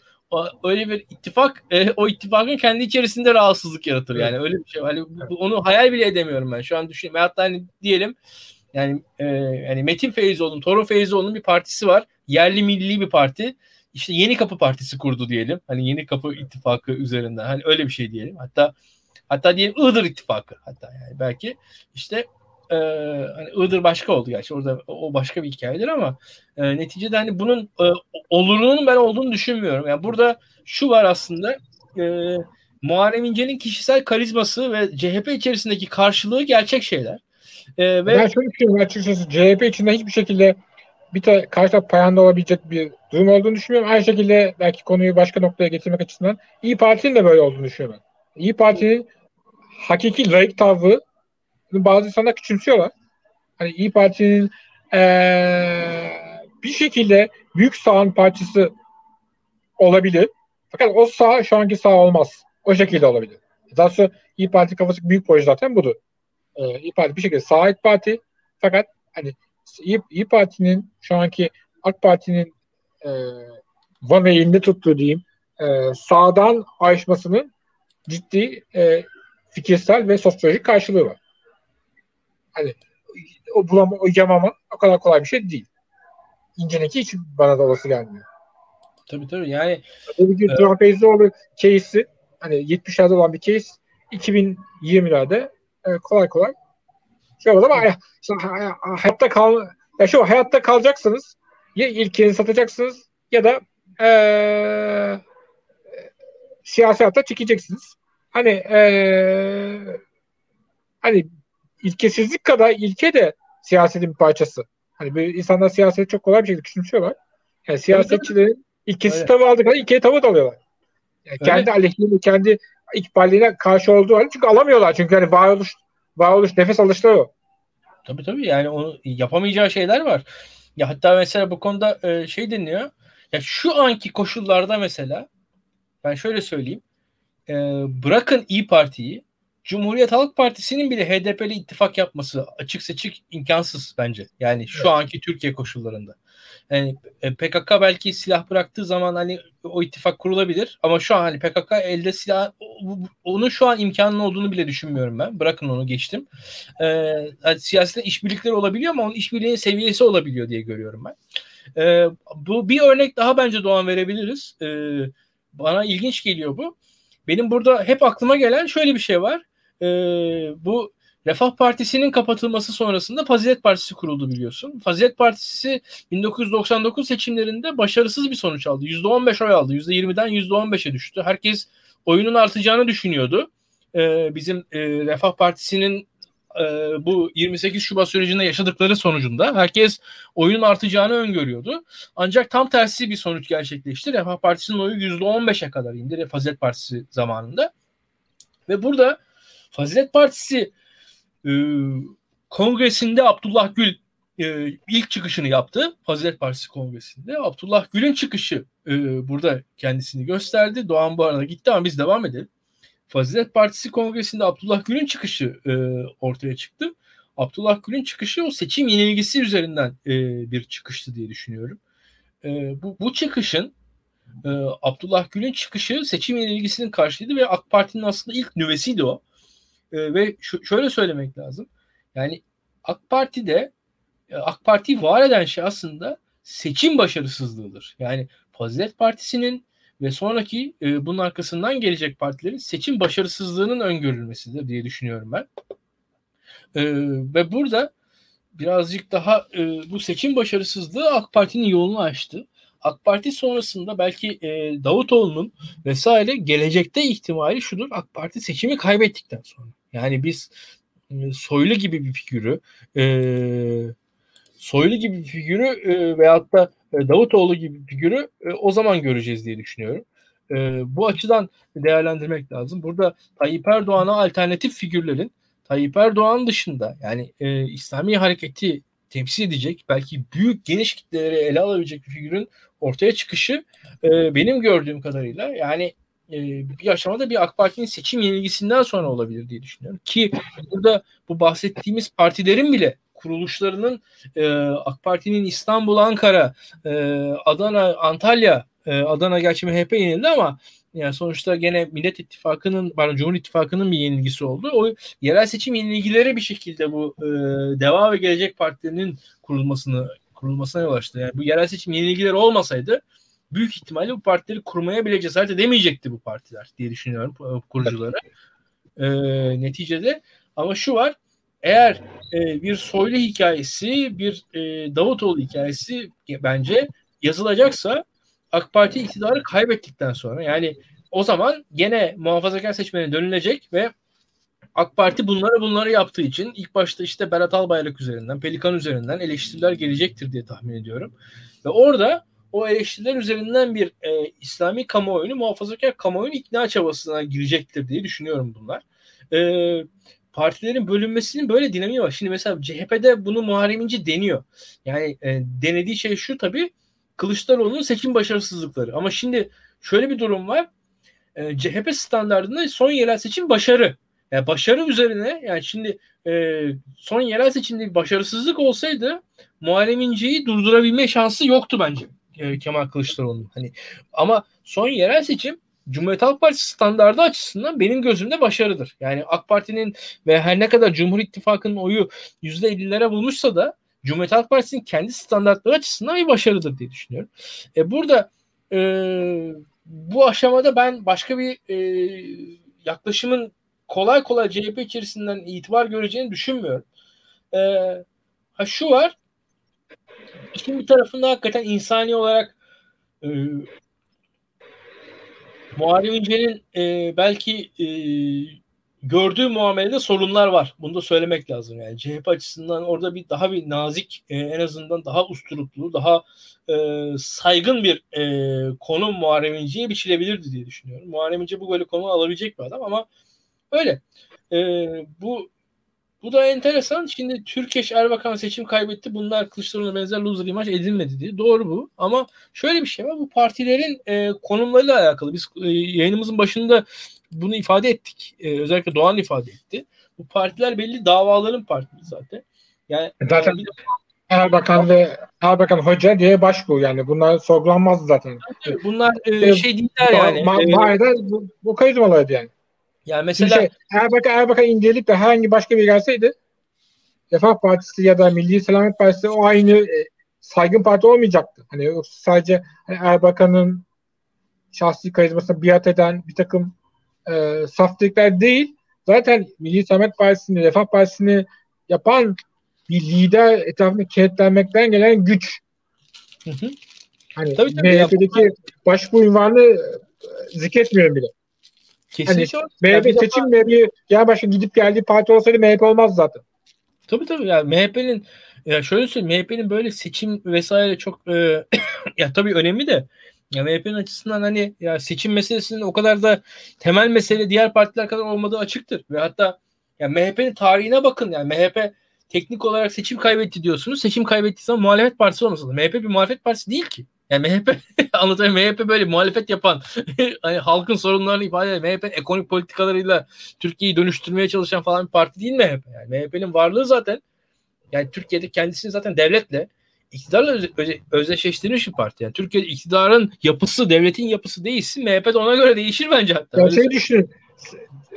öyle bir ittifak e, o ittifakın kendi içerisinde rahatsızlık yaratır yani öyle bir şey. Hani bu, onu hayal bile edemiyorum ben. Şu an düşünüyorum. Hatta hani diyelim yani e, yani Metin Feyzoğlu'nun, Torun Feyzoğlu'nun bir partisi var. Yerli milli bir parti. İşte Yeni Kapı Partisi kurdu diyelim. Hani Yeni Kapı ittifakı üzerinden. Hani öyle bir şey diyelim. Hatta hatta diyelim Iğdır ittifakı hatta yani belki işte e, hani Iğdır başka oldu gerçi orada o başka bir hikayedir ama e, neticede hani bunun e, olurunun ben olduğunu düşünmüyorum. Yani burada şu var aslında e, Muharrem İnce'nin kişisel karizması ve CHP içerisindeki karşılığı gerçek şeyler. E, ve ben şöyle düşünüyorum açıkçası CHP içinde hiçbir şekilde bir ta karşı payanda olabilecek bir durum olduğunu düşünüyorum. Aynı şekilde belki konuyu başka noktaya getirmek açısından İyi Parti'nin de böyle olduğunu düşünüyorum. İyi Parti'nin hakiki layık tavrı bazı insanlar küçümsüyorlar. Hani İyi Parti'nin ee, bir şekilde büyük sağın parçası olabilir. Fakat o sağ şu anki sağ olmaz. O şekilde olabilir. Daha sonra İyi Parti kafası büyük proje zaten budur. Ee, İyi Parti bir şekilde sağ ait parti. Fakat hani İyi, İyi Parti'nin şu anki AK Parti'nin e, van elinde tuttuğu diyeyim e, sağdan ayrışmasının ciddi e, fikirsel ve sosyolojik karşılığı var. Hani o bulama, o yamama o kadar kolay bir şey değil. İnce'ninki hiç bana da olası gelmiyor. Tabii tabii yani bir e, Duran Feyzoğlu case'i hani 70'lerde olan bir case 2020'lerde e, kolay kolay şey oldu ama işte, hayatta kal ya şu hayatta kalacaksınız ya ilkini satacaksınız ya da ee, siyasi çekeceksiniz. Hani ee, hani ilkesizlik kadar ilke de siyasetin bir parçası. Hani böyle insanlar siyaseti çok kolay bir şekilde küçümsüyorlar. Yani siyasetçilerin ilkesiz tavı aldıkları ilkeye tavı da alıyorlar. Yani kendi aleyhine, kendi ikballiğine karşı olduğu halde çünkü alamıyorlar. Çünkü hani varoluş, varoluş nefes alışları o. Tabii tabii yani onu yapamayacağı şeyler var. Ya hatta mesela bu konuda e, şey deniliyor. Ya şu anki koşullarda mesela ben şöyle söyleyeyim. E, bırakın İyi Parti'yi Cumhuriyet Halk Partisi'nin bile HDP'li ittifak yapması açık seçik imkansız bence. Yani şu evet. anki Türkiye koşullarında. Yani e, PKK belki silah bıraktığı zaman hani o ittifak kurulabilir ama şu an hani PKK elde silah onun şu an imkanının olduğunu bile düşünmüyorum ben. Bırakın onu geçtim. Ee, yani siyasette işbirlikleri olabiliyor ama onun işbirliğinin seviyesi olabiliyor diye görüyorum ben. Ee, bu bir örnek daha bence Doğan verebiliriz. Ee, bana ilginç geliyor bu. Benim burada hep aklıma gelen şöyle bir şey var e, bu Refah Partisi'nin kapatılması sonrasında Fazilet Partisi kuruldu biliyorsun. Fazilet Partisi 1999 seçimlerinde başarısız bir sonuç aldı. %15 oy aldı. %20'den %15'e düştü. Herkes oyunun artacağını düşünüyordu. Ee, bizim e, Refah Partisi'nin e, bu 28 Şubat sürecinde yaşadıkları sonucunda herkes oyunun artacağını öngörüyordu. Ancak tam tersi bir sonuç gerçekleşti. Refah Partisi'nin oyu %15'e kadar indi Fazilet Partisi zamanında. Ve burada Fazilet Partisi e, kongresinde Abdullah Gül e, ilk çıkışını yaptı. Fazilet Partisi kongresinde. Abdullah Gül'ün çıkışı e, burada kendisini gösterdi. Doğan bu arada gitti ama biz devam edelim. Fazilet Partisi kongresinde Abdullah Gül'ün çıkışı e, ortaya çıktı. Abdullah Gül'ün çıkışı o seçim yenilgisi üzerinden e, bir çıkıştı diye düşünüyorum. E, bu, bu çıkışın e, Abdullah Gül'ün çıkışı seçim yenilgisinin karşıydı ve AK Parti'nin aslında ilk nüvesiydi o. E, ve şu, şöyle söylemek lazım. Yani AK Parti'de e, AK Parti var eden şey aslında seçim başarısızlığıdır. Yani Fazilet Partisi'nin ve sonraki e, bunun arkasından gelecek partilerin seçim başarısızlığının öngörülmesidir diye düşünüyorum ben. E, ve burada birazcık daha e, bu seçim başarısızlığı AK Parti'nin yolunu açtı. AK Parti sonrasında belki e, Davutoğlu'nun vesaire gelecekte ihtimali şudur. AK Parti seçimi kaybettikten sonra. Yani biz e, Soylu gibi bir figürü e, Soylu gibi bir figürü e, veyahut da Davutoğlu gibi figürü e, o zaman göreceğiz diye düşünüyorum. E, bu açıdan değerlendirmek lazım. Burada Tayyip Erdoğan'a alternatif figürlerin Tayyip Erdoğan dışında yani e, İslami hareketi temsil edecek belki büyük geniş kitleleri ele alabilecek bir figürün ortaya çıkışı e, benim gördüğüm kadarıyla yani e, bir aşamada bir AK Parti'nin seçim yenilgisinden sonra olabilir diye düşünüyorum. Ki burada bu bahsettiğimiz partilerin bile kuruluşlarının e, AK Parti'nin İstanbul, Ankara, e, Adana, Antalya, e, Adana gerçi MHP yenildi ama yani sonuçta gene Millet İttifakı'nın, pardon Cumhur İttifakı'nın bir yenilgisi oldu. O yerel seçim yenilgileri bir şekilde bu e, Deva ve Gelecek Partilerinin kurulmasını kurulmasına yol açtı. Yani bu yerel seçim yenilgileri olmasaydı büyük ihtimalle bu partileri kurmaya bile cesaret edemeyecekti bu partiler diye düşünüyorum kurucuları. E, neticede ama şu var eğer e, bir Soylu hikayesi, bir e, Davutoğlu hikayesi bence yazılacaksa AK Parti iktidarı kaybettikten sonra yani o zaman gene muhafazakar seçmene dönülecek ve AK Parti bunları bunları yaptığı için ilk başta işte Berat Albayrak üzerinden, Pelikan üzerinden eleştiriler gelecektir diye tahmin ediyorum. Ve orada o eleştiriler üzerinden bir e, İslami kamuoyunu, muhafazakar kamuoyunu ikna çabasına girecektir diye düşünüyorum bunlar. E, partilerin bölünmesinin böyle dinamiği var. Şimdi mesela CHP'de bunu Muharrem İnce deniyor. Yani e, denediği şey şu tabii Kılıçdaroğlu'nun seçim başarısızlıkları. Ama şimdi şöyle bir durum var. E, CHP standartında son yerel seçim başarı. Yani başarı üzerine yani şimdi e, son yerel seçimde bir başarısızlık olsaydı Muharrem İnce'yi durdurabilme şansı yoktu bence e, Kemal Kılıçdaroğlu'nun. Hani ama son yerel seçim Cumhuriyet Halk Partisi standardı açısından benim gözümde başarıdır. Yani AK Parti'nin ve her ne kadar Cumhur İttifakı'nın oyu %50'lere bulmuşsa da Cumhuriyet Halk Partisi'nin kendi standartları açısından bir başarıdır diye düşünüyorum. E, burada e, bu aşamada ben başka bir e, yaklaşımın kolay kolay CHP içerisinden itibar göreceğini düşünmüyorum. E, ha şu var. İşin bir tarafında hakikaten insani olarak e, Muharrem İnce'nin e, belki e, gördüğü muamelede sorunlar var. Bunu da söylemek lazım yani. CHP açısından orada bir daha bir nazik e, en azından daha usturuplu, daha e, saygın bir e, konum Muharrem İnce'ye biçilebilirdi diye düşünüyorum. Muharrem İnce bu böyle konu alabilecek bir adam ama öyle. E, bu bu da enteresan. Şimdi Türkeş Erbakan seçim kaybetti. Bunlar Kılıçdaroğlu'na benzer loser imaj edilmedi diye. Doğru bu. Ama şöyle bir şey var. Bu partilerin e, konumlarıyla alakalı. Biz e, yayınımızın başında bunu ifade ettik. E, özellikle Doğan ifade etti. Bu partiler belli davaların partisi zaten. Yani zaten bir, Erbakan ve Erbakan Hoca diye başbu yani bunlar sorgulanmaz zaten. Bunlar e, şey değiller yani. Ma- ma- e, bu, bu karizmalardı yani. Yani mesela şey, Erbakan, Erbakan incelik de herhangi başka bir gelseydi Refah Partisi ya da Milli Selamet Partisi o aynı e, saygın parti olmayacaktı. Hani yoksa sadece hani Erbakan'ın şahsi karizmasına biat eden bir takım e, saftirikler değil. Zaten Milli Selamet Partisi'ni, Refah Partisi'ni yapan bir lider etrafında kenetlenmekten gelen güç. Hı hı. Hani tabii, tabii, MHP'deki başbu ünvanı e, zikretmiyorum bile. Kesinlikle. Hani MHP seçim MHP ya başka gidip geldiği parti olsaydı MHP olmaz zaten. Tabii tabii yani MHP'nin ya şöyle söyleyeyim MHP'nin böyle seçim vesaire çok e, ya tabii önemli de ya MHP'nin açısından hani ya seçim meselesinin o kadar da temel mesele diğer partiler kadar olmadığı açıktır ve hatta ya MHP'nin tarihine bakın yani MHP teknik olarak seçim kaybetti diyorsunuz. Seçim kaybettiği zaman muhalefet partisi olmasa da MHP bir muhalefet partisi değil ki. Yani MHP anlatayım MHP böyle muhalefet yapan hani halkın sorunlarını ifade eden MHP ekonomik politikalarıyla Türkiye'yi dönüştürmeye çalışan falan bir parti değil MHP. Yani MHP'nin varlığı zaten yani Türkiye'de kendisini zaten devletle iktidarla öz, öz, özdeşleştirilmiş bir parti. Yani Türkiye'de iktidarın yapısı, devletin yapısı değişsin. MHP de ona göre değişir bence hatta. Ya şey düşünün.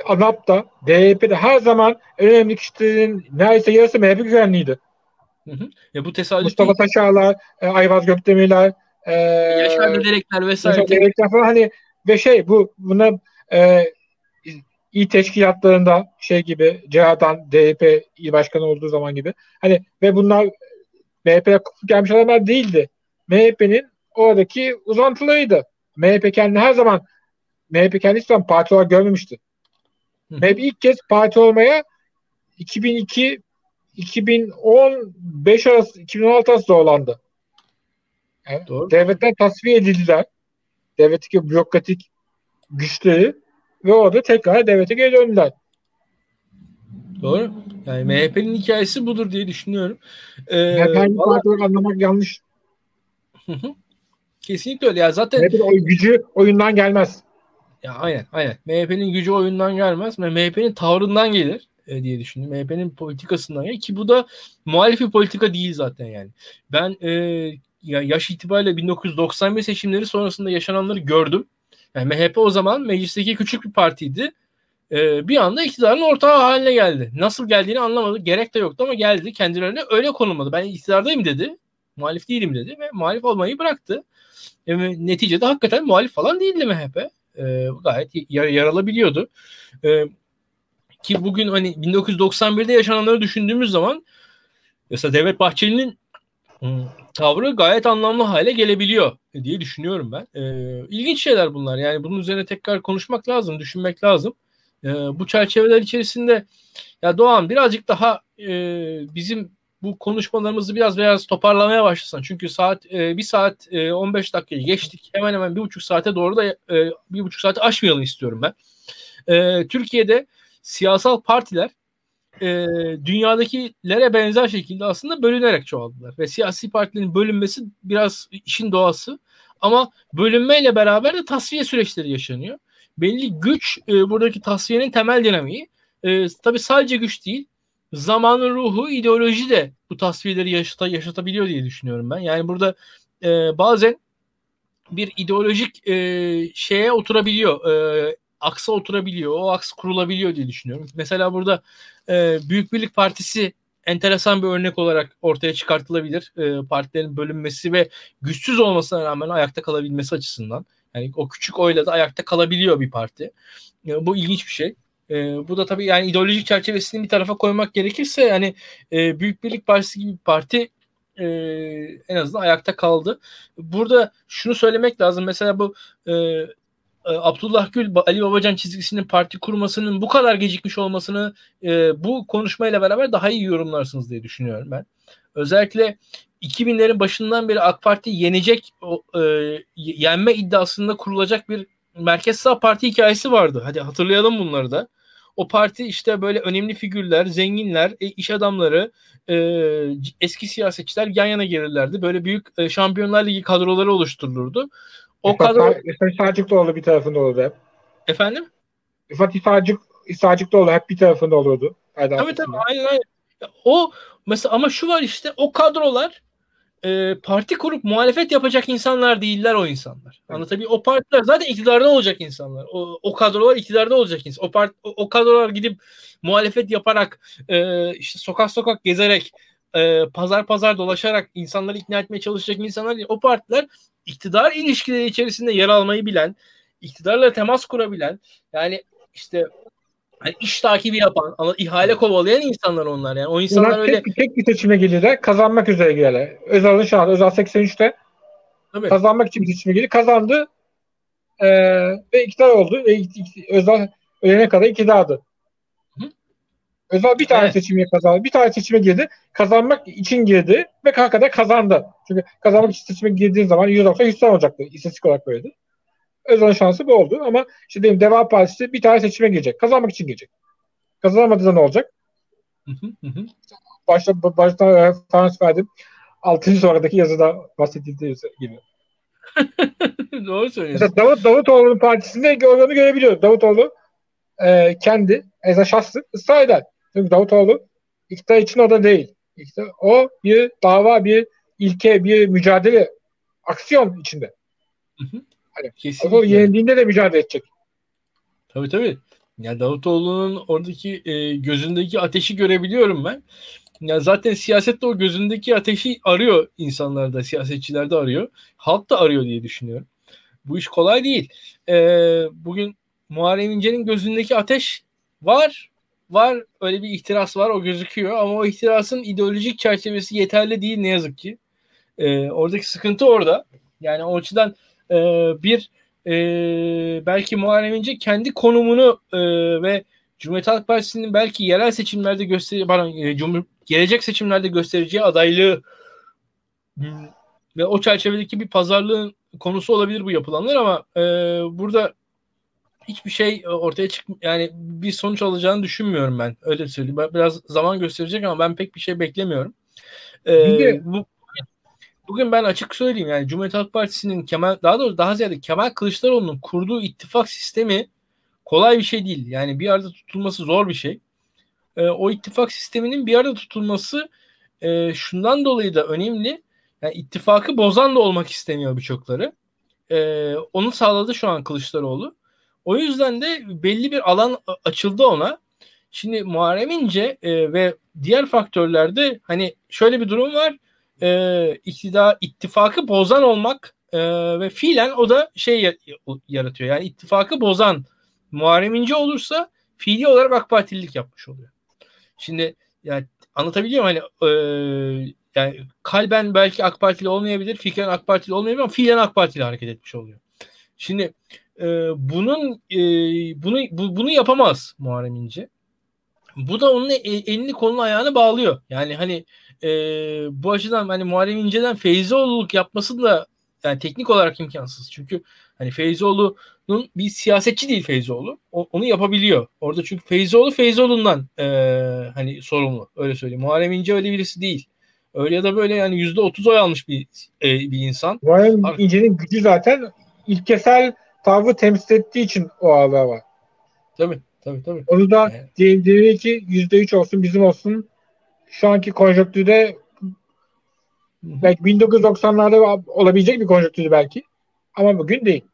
ANAP'ta, DYP'de her zaman en önemli kişilerin neredeyse yarısı MHP güvenliğiydi. Hı hı. Ya bu tesadüf Mustafa değil. Taşağlar, e, Ayvaz Gökdemirler, e, Yaşar Dederekler vesaire. Yaşar Dederekler falan hani ve şey bu buna e, iyi teşkilatlarında şey gibi CHA'dan DYP il başkanı olduğu zaman gibi hani ve bunlar MHP'ye gelmiş adamlar değildi. MHP'nin oradaki uzantılarıydı. MHP kendi her zaman MHP kendi hiçbir zaman parti olarak görmemişti. Hı. MHP ilk kez parti olmaya 2002 2015 arası 2016 arası zorlandı. Yani Doğru. Devletten tasfiye edildiler. Devletteki bürokratik güçleri ve orada tekrar devlete geri döndüler. Doğru. Yani MHP'nin hikayesi budur diye düşünüyorum. Ee, MHP'nin valla... anlamak yanlış. Kesinlikle öyle. Ya zaten MHP'nin o gücü oyundan gelmez. Ya aynen aynen. MHP'nin gücü oyundan gelmez. MHP'nin tavrından gelir e, diye düşündüm. MHP'nin politikasından gelir ki bu da muhalif bir politika değil zaten yani. Ben e, ya yaş itibariyle 1991 seçimleri sonrasında yaşananları gördüm. Yani MHP o zaman meclisteki küçük bir partiydi. Ee, bir anda iktidarın ortağı haline geldi. Nasıl geldiğini anlamadı. Gerek de yoktu ama geldi. Kendilerine öyle konulmadı. Ben iktidardayım dedi. Muhalif değilim dedi ve muhalif olmayı bıraktı. E, neticede hakikaten muhalif falan değildi MHP. E, gayet yar- yaralabiliyordu. E, ki bugün hani 1991'de yaşananları düşündüğümüz zaman mesela Devlet Bahçeli'nin tavrı gayet anlamlı hale gelebiliyor diye düşünüyorum ben. E, ilginç şeyler bunlar. Yani bunun üzerine tekrar konuşmak lazım, düşünmek lazım. E, bu çerçeveler içerisinde ya Doğan birazcık daha e, bizim bu konuşmalarımızı biraz biraz toparlamaya başlasan. Çünkü saat e, bir saat e, 15 dakikayı geçtik. Hemen hemen bir buçuk saate doğru da e, bir buçuk saate aşmayalım istiyorum ben. E, Türkiye'de siyasal partiler e, dünyadakilere benzer şekilde aslında bölünerek çoğaldılar. Ve siyasi partilerin bölünmesi biraz işin doğası. Ama bölünmeyle beraber de tasfiye süreçleri yaşanıyor. Belli güç e, buradaki tasfiyenin temel dinamiği. E, tabii sadece güç değil. Zamanın ruhu, ideoloji de bu tasfiyeleri yaşata, yaşatabiliyor diye düşünüyorum ben. Yani burada e, bazen bir ideolojik e, şeye oturabiliyor. E, aksa oturabiliyor. O aks kurulabiliyor diye düşünüyorum. Mesela burada e, Büyük Birlik Partisi enteresan bir örnek olarak ortaya çıkartılabilir. E, partilerin bölünmesi ve güçsüz olmasına rağmen ayakta kalabilmesi açısından. Yani o küçük oyla da ayakta kalabiliyor bir parti. E, bu ilginç bir şey. E, bu da tabii yani ideolojik çerçevesini bir tarafa koymak gerekirse yani e, Büyük Birlik Partisi gibi bir parti e, en azından ayakta kaldı. Burada şunu söylemek lazım. Mesela bu e, Abdullah Gül Ali Babacan çizgisinin parti kurmasının bu kadar gecikmiş olmasını e, bu konuşmayla beraber daha iyi yorumlarsınız diye düşünüyorum ben. Özellikle 2000'lerin başından beri AK Parti yenecek e, yenme iddiasında kurulacak bir merkez sağ parti hikayesi vardı. Hadi hatırlayalım bunları da. O parti işte böyle önemli figürler, zenginler, e, iş adamları, e, eski siyasetçiler yan yana gelirlerdi. Böyle büyük e, Şampiyonlar Ligi kadroları oluşturulurdu. O Rıfat, kadro... Rıfat Sağcıklıoğlu bir tarafında olurdu hep. Efendim? Rıfat İsacık, İsacıklıoğlu hep bir tarafında olurdu. Tabii tabii aynen aynen. O mesela ama şu var işte o kadrolar e, parti kurup muhalefet yapacak insanlar değiller o insanlar. Evet. Anlatabiliyor O partiler zaten iktidarda olacak insanlar. O, o kadrolar iktidarda olacak insanlar. O, part, o, o kadrolar gidip muhalefet yaparak e, işte sokak sokak gezerek e, pazar pazar dolaşarak insanları ikna etmeye çalışacak insanlar değil. O partiler iktidar ilişkileri içerisinde yer almayı bilen, iktidarla temas kurabilen, yani işte hani iş takibi yapan, ama ihale kovalayan insanlar onlar yani. O insanlar Bunlar öyle tek, tek bir seçime girdiler, kazanmak üzere geldi. Özal'ın şu anda Özal 83'te Tabii. kazanmak için bir seçime girdi, kazandı ee, ve iktidar oldu. Ve Özal ölene kadar iktidardı. Özal bir tane evet. seçimi kazandı. Bir tane seçime girdi. Kazanmak için girdi ve hakikaten kazandı. Çünkü kazanmak için seçime girdiğin zaman %90 Hüsran olacaktı. İstatistik olarak böyledi. Özal'ın şansı bu oldu ama işte diyeyim Deva Partisi bir tane seçime girecek. Kazanmak için girecek. Kazanamadığında ne olacak? Başta, başta e, Frans verdim. 6. sonradaki yazıda bahsedildiği gibi. Doğru söylüyorsun. Mesela Davut, Davutoğlu'nun partisinde oranı görebiliyoruz. Davutoğlu e, kendi eza şahsı ısrar eder. Çünkü Davutoğlu iktidar için o da değil. İşte o bir dava, bir ilke, bir mücadele, aksiyon içinde. Hı hı. Hani, Davutoğlu yenildiğinde de mücadele edecek. Tabii tabii. Ya Davutoğlu'nun oradaki e, gözündeki ateşi görebiliyorum ben. Ya zaten siyasette o gözündeki ateşi arıyor insanlar da, siyasetçiler de arıyor. Halk da arıyor diye düşünüyorum. Bu iş kolay değil. Ee, bugün Muharrem İnce'nin gözündeki ateş var. Var. Öyle bir ihtiras var. O gözüküyor. Ama o ihtirasın ideolojik çerçevesi yeterli değil ne yazık ki. Ee, oradaki sıkıntı orada. Yani o açıdan e, bir e, belki Muharrem İnce kendi konumunu e, ve Cumhuriyet Halk Partisi'nin belki yerel seçimlerde gösteri, pardon, e, Cumhur, gelecek seçimlerde göstereceği adaylığı ve o çerçevedeki bir pazarlığın konusu olabilir bu yapılanlar ama e, burada hiçbir şey ortaya çık yani bir sonuç alacağını düşünmüyorum ben. Öyle söyleyeyim. Biraz zaman gösterecek ama ben pek bir şey beklemiyorum. Ee, bu, bugün ben açık söyleyeyim yani Cumhuriyet Halk Partisi'nin Kemal daha doğrusu daha ziyade Kemal Kılıçdaroğlu'nun kurduğu ittifak sistemi kolay bir şey değil. Yani bir arada tutulması zor bir şey. Ee, o ittifak sisteminin bir arada tutulması e, şundan dolayı da önemli. Yani ittifakı bozan da olmak istemiyor birçokları. Ee, onu sağladı şu an Kılıçdaroğlu. O yüzden de belli bir alan açıldı ona. Şimdi Muharrem İnce e, ve diğer faktörlerde hani şöyle bir durum var. E, iktidar ittifakı bozan olmak e, ve fiilen o da şey yaratıyor. Yani ittifakı bozan Muharrem İnce olursa fiili olarak AK Partililik yapmış oluyor. Şimdi yani anlatabiliyor muyum? Hani e, yani kalben belki AK Partili olmayabilir, fikren AK Partili olmayabilir ama fiilen AK Partili hareket etmiş oluyor. Şimdi e, bunun e, bunu bu, bunu yapamaz Muharrem İnce. Bu da onun elini kolunu ayağını bağlıyor. Yani hani e, bu açıdan hani Muharrem İnce'den Feyzoğlu'luk yapması da yani teknik olarak imkansız. Çünkü hani Feyzoğlu'nun bir siyasetçi değil Feyzoğlu. O, onu yapabiliyor. Orada çünkü Feyzoğlu Feyzoğlu'ndan e, hani sorumlu. Öyle söyleyeyim. Muharrem İnce öyle birisi değil. Öyle ya da böyle yani yüzde otuz oy almış bir e, bir insan. Muharrem İnce'nin gücü zaten ilkesel tavrı temsil ettiği için o ağırlığa var. Tabii tabii tabii. Onu da yani. diyelim ki yüzde üç olsun bizim olsun. Şu anki konjonktürde belki 1990'larda olabilecek bir konjonktürü belki. Ama bugün değil.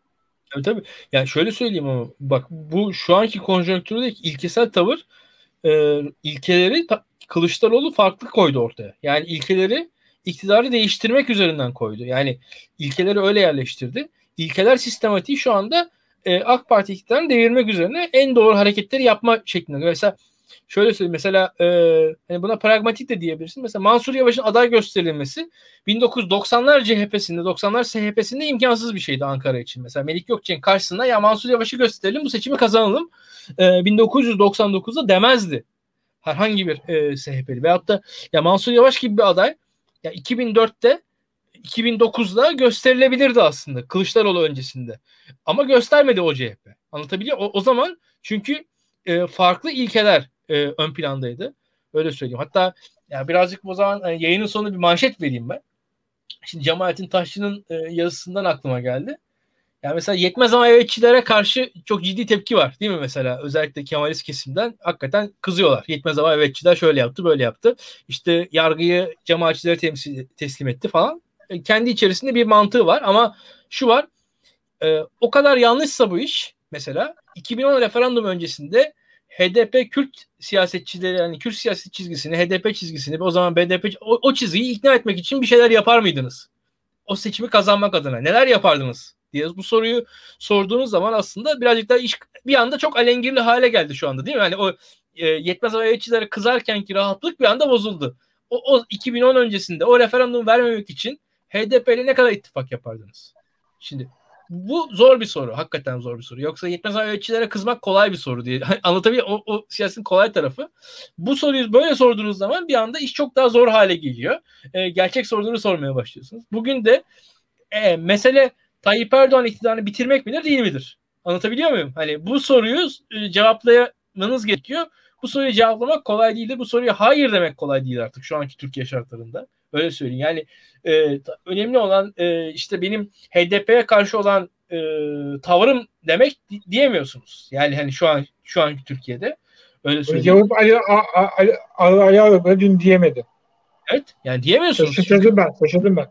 Tabii tabii. Yani şöyle söyleyeyim ama bak bu şu anki konjonktürdeki ilkesel tavır e, ilkeleri ta, Kılıçdaroğlu farklı koydu ortaya. Yani ilkeleri iktidarı değiştirmek üzerinden koydu. Yani ilkeleri öyle yerleştirdi ilkeler sistematiği şu anda e, AK Parti iktidarını devirmek üzerine en doğru hareketleri yapma şeklinde. Mesela şöyle söyleyeyim mesela e, hani buna pragmatik de diyebilirsin. Mesela Mansur Yavaş'ın aday gösterilmesi 1990'lar CHP'sinde 90'lar SHP'sinde imkansız bir şeydi Ankara için. Mesela Melik Gökçe'nin karşısında ya Mansur Yavaş'ı gösterelim bu seçimi kazanalım e, 1999'da demezdi. Herhangi bir e, SHP'li. Veyahut da ya Mansur Yavaş gibi bir aday ya 2004'te 2009'da gösterilebilirdi aslında Kılıçdaroğlu öncesinde. Ama göstermedi o CHP. Anlatabiliyor o, o zaman çünkü e, farklı ilkeler e, ön plandaydı. Öyle söyleyeyim. Hatta ya birazcık o zaman yani yayının sonunda bir manşet vereyim ben. Şimdi Cemalettin Taşçı'nın e, yazısından aklıma geldi. Yani mesela yetmez ama evetçilere karşı çok ciddi tepki var değil mi mesela? Özellikle Kemalist kesimden hakikaten kızıyorlar. Yetmez ama evetçiler şöyle yaptı böyle yaptı. İşte yargıyı cemaatçilere temsil, teslim etti falan. E, kendi içerisinde bir mantığı var ama şu var e, o kadar yanlışsa bu iş mesela 2010 referandum öncesinde HDP Kürt siyasetçileri yani Kürt siyaset çizgisini, HDP çizgisini o zaman BDP o, o çizgiyi ikna etmek için bir şeyler yapar mıydınız? O seçimi kazanmak adına neler yapardınız diye bu soruyu sorduğunuz zaman aslında birazcık daha iş bir anda çok alengirli hale geldi şu anda değil mi? Yani o e, yetmez ayetçilere kızarken ki rahatlık bir anda bozuldu. O, o 2010 öncesinde o referandum vermemek için HDP ile ne kadar ittifak yapardınız? Şimdi bu zor bir soru. Hakikaten zor bir soru. Yoksa yetmez yönetçilere kızmak kolay bir soru diye. Anlatabiliyor o, o siyasetin kolay tarafı. Bu soruyu böyle sorduğunuz zaman bir anda iş çok daha zor hale geliyor. E, gerçek soruları sormaya başlıyorsunuz. Bugün de e, mesele Tayyip Erdoğan iktidarını bitirmek midir değil midir? Anlatabiliyor muyum? Hani bu soruyu e, cevaplamanız gerekiyor. Bu soruyu cevaplamak kolay değildir. Bu soruya hayır demek kolay değil artık şu anki Türkiye şartlarında. Öyle söyleyeyim. Yani e, önemli olan e, işte benim HDP'ye karşı olan e, tavrım demek diyemiyorsunuz. Yani hani şu an şu anki Türkiye'de öyle söyleyeyim. Yavuz Ali Ali Ali dün diyemedi. Evet. Yani diyemiyorsunuz. Şaşırdım ben. Şaşırdım ben.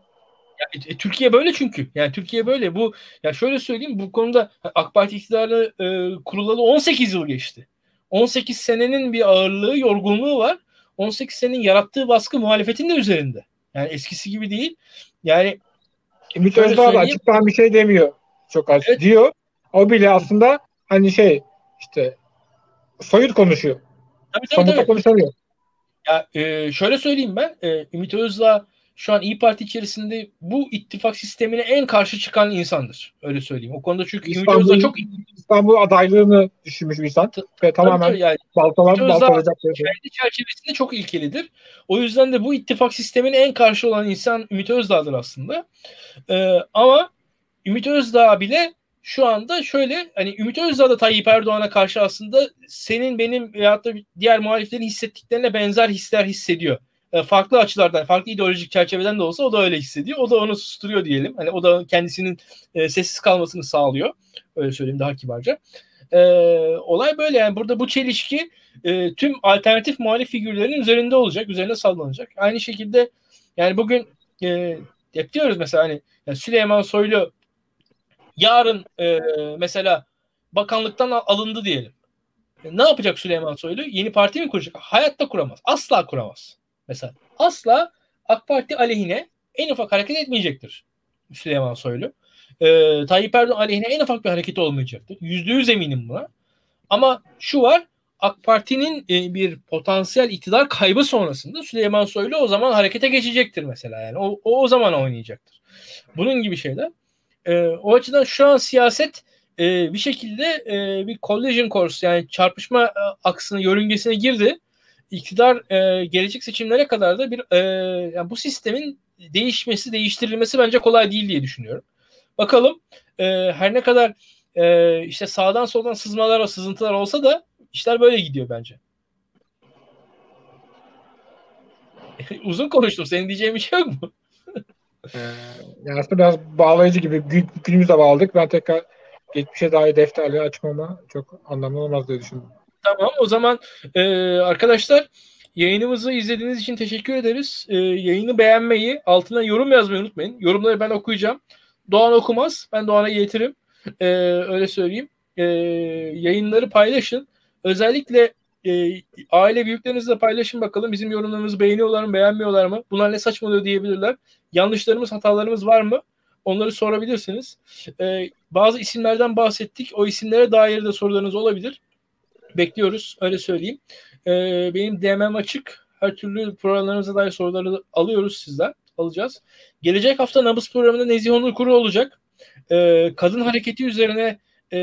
Ya, e, Türkiye böyle çünkü. Yani Türkiye böyle. Bu ya şöyle söyleyeyim bu konuda AK Parti iktidarı e, kurulalı 18 yıl geçti. 18 senenin bir ağırlığı, yorgunluğu var. 18 senenin yarattığı baskı muhalefetin de üzerinde. Yani eskisi gibi değil. Yani Ümit Özdağ da açıktan bir şey demiyor. Çok az evet. diyor. O bile aslında hani şey işte soyut konuşuyor. Tabii, tabii, tabii. konuşamıyor. Ya e, şöyle söyleyeyim ben. E, Ümit Özdağ şu an İyi Parti içerisinde bu ittifak sistemine en karşı çıkan insandır. Öyle söyleyeyim. O konuda çünkü İstanbul, Ümit Özdağ çok İstanbul adaylığını düşünmüş bir insan ve tamamen yani, baltalan baltalayacak. Kendi çerçevesinde çok ilkelidir. O yüzden de bu ittifak sistemine en karşı olan insan Ümit Özdağ'dır aslında. Ee, ama Ümit Özdağ bile şu anda şöyle hani Ümit Özdağ da Tayyip Erdoğan'a karşı aslında senin benim veyahut da diğer muhaliflerin hissettiklerine benzer hisler hissediyor. E, farklı açılardan, farklı ideolojik çerçeveden de olsa o da öyle hissediyor. O da onu susturuyor diyelim. Hani o da kendisinin e, sessiz kalmasını sağlıyor. Öyle söyleyeyim daha kibarca. E, olay böyle yani burada bu çelişki e, tüm alternatif muhalif figürlerin üzerinde olacak, üzerine sallanacak. Aynı şekilde yani bugün e, hep diyoruz mesela hani yani Süleyman Soylu yarın e, mesela bakanlıktan alındı diyelim. E, ne yapacak Süleyman Soylu? Yeni parti mi kuracak? Hayatta kuramaz. Asla kuramaz. Mesela asla AK Parti aleyhine en ufak hareket etmeyecektir Süleyman Soylu. Ee, Tayyip Erdoğan aleyhine en ufak bir hareket olmayacaktır. Yüzde yüz eminim buna. Ama şu var AK Parti'nin e, bir potansiyel iktidar kaybı sonrasında Süleyman Soylu o zaman harekete geçecektir mesela. Yani o, o, o zaman oynayacaktır. Bunun gibi şeyler. E, o açıdan şu an siyaset e, bir şekilde e, bir collision course yani çarpışma e, aksını yörüngesine girdi iktidar e, gelecek seçimlere kadar da bir e, yani bu sistemin değişmesi, değiştirilmesi bence kolay değil diye düşünüyorum. Bakalım e, her ne kadar e, işte sağdan soldan sızmalar sızıntılar olsa da işler böyle gidiyor bence. Uzun konuştum. Senin diyeceğin bir şey yok mu? ee, yani aslında biraz bağlayıcı gibi gün, günümüze bağladık. Ben tekrar geçmişe dair defterleri açmama çok anlamlı olmaz diye düşündüm. Tamam o zaman e, arkadaşlar yayınımızı izlediğiniz için teşekkür ederiz. E, yayını beğenmeyi, altına yorum yazmayı unutmayın. Yorumları ben okuyacağım. Doğan okumaz. Ben Doğan'a iletirim. E, öyle söyleyeyim. E, yayınları paylaşın. Özellikle e, aile büyüklerinizle paylaşın bakalım. Bizim yorumlarımızı beğeniyorlar mı, beğenmiyorlar mı? Bunlar ne saçmalıyor diyebilirler. Yanlışlarımız, hatalarımız var mı? Onları sorabilirsiniz. E, bazı isimlerden bahsettik. O isimlere dair de sorularınız olabilir bekliyoruz. Öyle söyleyeyim. E, benim DM'm açık. Her türlü programlarımıza dair soruları alıyoruz sizden. Alacağız. Gelecek hafta Nabız programında Nezih Onur Kuru olacak. E, kadın hareketi üzerine e,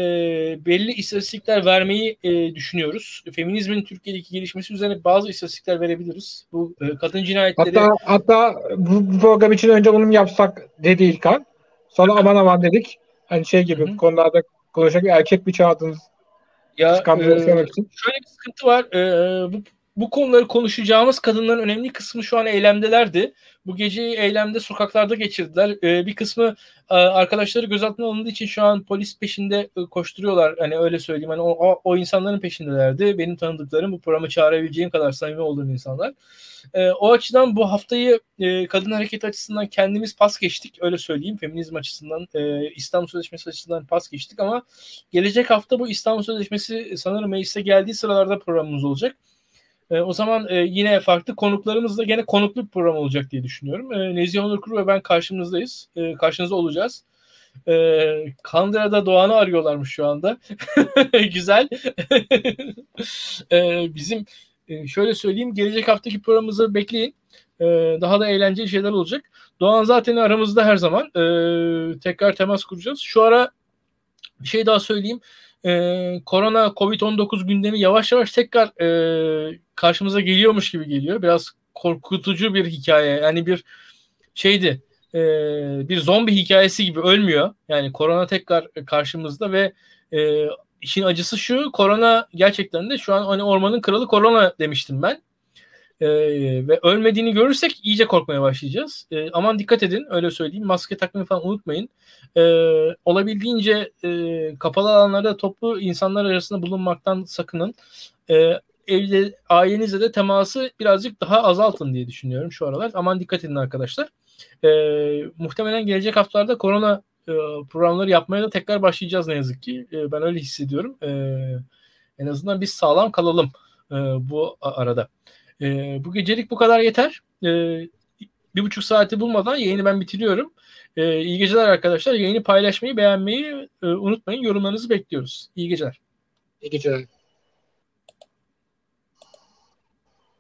belli istatistikler vermeyi e, düşünüyoruz. Feminizmin Türkiye'deki gelişmesi üzerine bazı istatistikler verebiliriz. Bu e, kadın cinayetleri... Hatta, hatta bu, bu program için önce bunu yapsak dedi İlkan. Sonra aman aman dedik. Hani şey gibi Hı-hı. konularda konuşacak erkek bir çağırdınız ya e, şöyle bir sıkıntı var. E, bu, bu konuları konuşacağımız kadınların önemli kısmı şu an eylemdelerdi. Bu geceyi eylemde sokaklarda geçirdiler. E, bir kısmı e, arkadaşları gözaltına alındığı için şu an polis peşinde e, koşturuyorlar. Hani öyle söyleyeyim. Hani o, o insanların peşindelerdi. Benim tanıdıklarım bu programa çağırabileceğim kadar samimi olduğum insanlar. E, o açıdan bu haftayı e, kadın hareketi açısından kendimiz pas geçtik. Öyle söyleyeyim. Feminizm açısından, e, İstanbul Sözleşmesi açısından pas geçtik ama gelecek hafta bu İstanbul Sözleşmesi sanırım meclise geldiği sıralarda programımız olacak. E, o zaman e, yine farklı konuklarımızla gene konuklu bir program olacak diye düşünüyorum. E, Nezih Onur Kuru ve ben karşınızdayız. E, karşınızda olacağız. E, Kandıra'da Doğan'ı arıyorlarmış şu anda. Güzel. e, bizim e, şöyle söyleyeyim gelecek haftaki programımızı bekleyin. E, daha da eğlenceli şeyler olacak. Doğan zaten aramızda her zaman. E, tekrar temas kuracağız. Şu ara bir şey daha söyleyeyim. E, korona Covid-19 gündemi yavaş yavaş tekrar e, karşımıza geliyormuş gibi geliyor. Biraz korkutucu bir hikaye. Yani bir şeydi e, bir zombi hikayesi gibi ölmüyor. Yani korona tekrar karşımızda ve e, işin acısı şu korona gerçekten de şu an hani ormanın kralı korona demiştim ben. Ee, ve ölmediğini görürsek iyice korkmaya başlayacağız. Ee, aman dikkat edin öyle söyleyeyim. Maske takmayı falan unutmayın. Ee, olabildiğince e, kapalı alanlarda toplu insanlar arasında bulunmaktan sakının. Ee, evde ailenizle de teması birazcık daha azaltın diye düşünüyorum şu aralar. Aman dikkat edin arkadaşlar. Ee, muhtemelen gelecek haftalarda korona e, programları yapmaya da tekrar başlayacağız ne yazık ki. E, ben öyle hissediyorum. E, en azından biz sağlam kalalım e, bu arada. E, bu gecelik bu kadar yeter. E, bir buçuk saati bulmadan yayını ben bitiriyorum. E, iyi geceler arkadaşlar. Yayını paylaşmayı, beğenmeyi e, unutmayın. Yorumlarınızı bekliyoruz. İyi geceler. İyi geceler.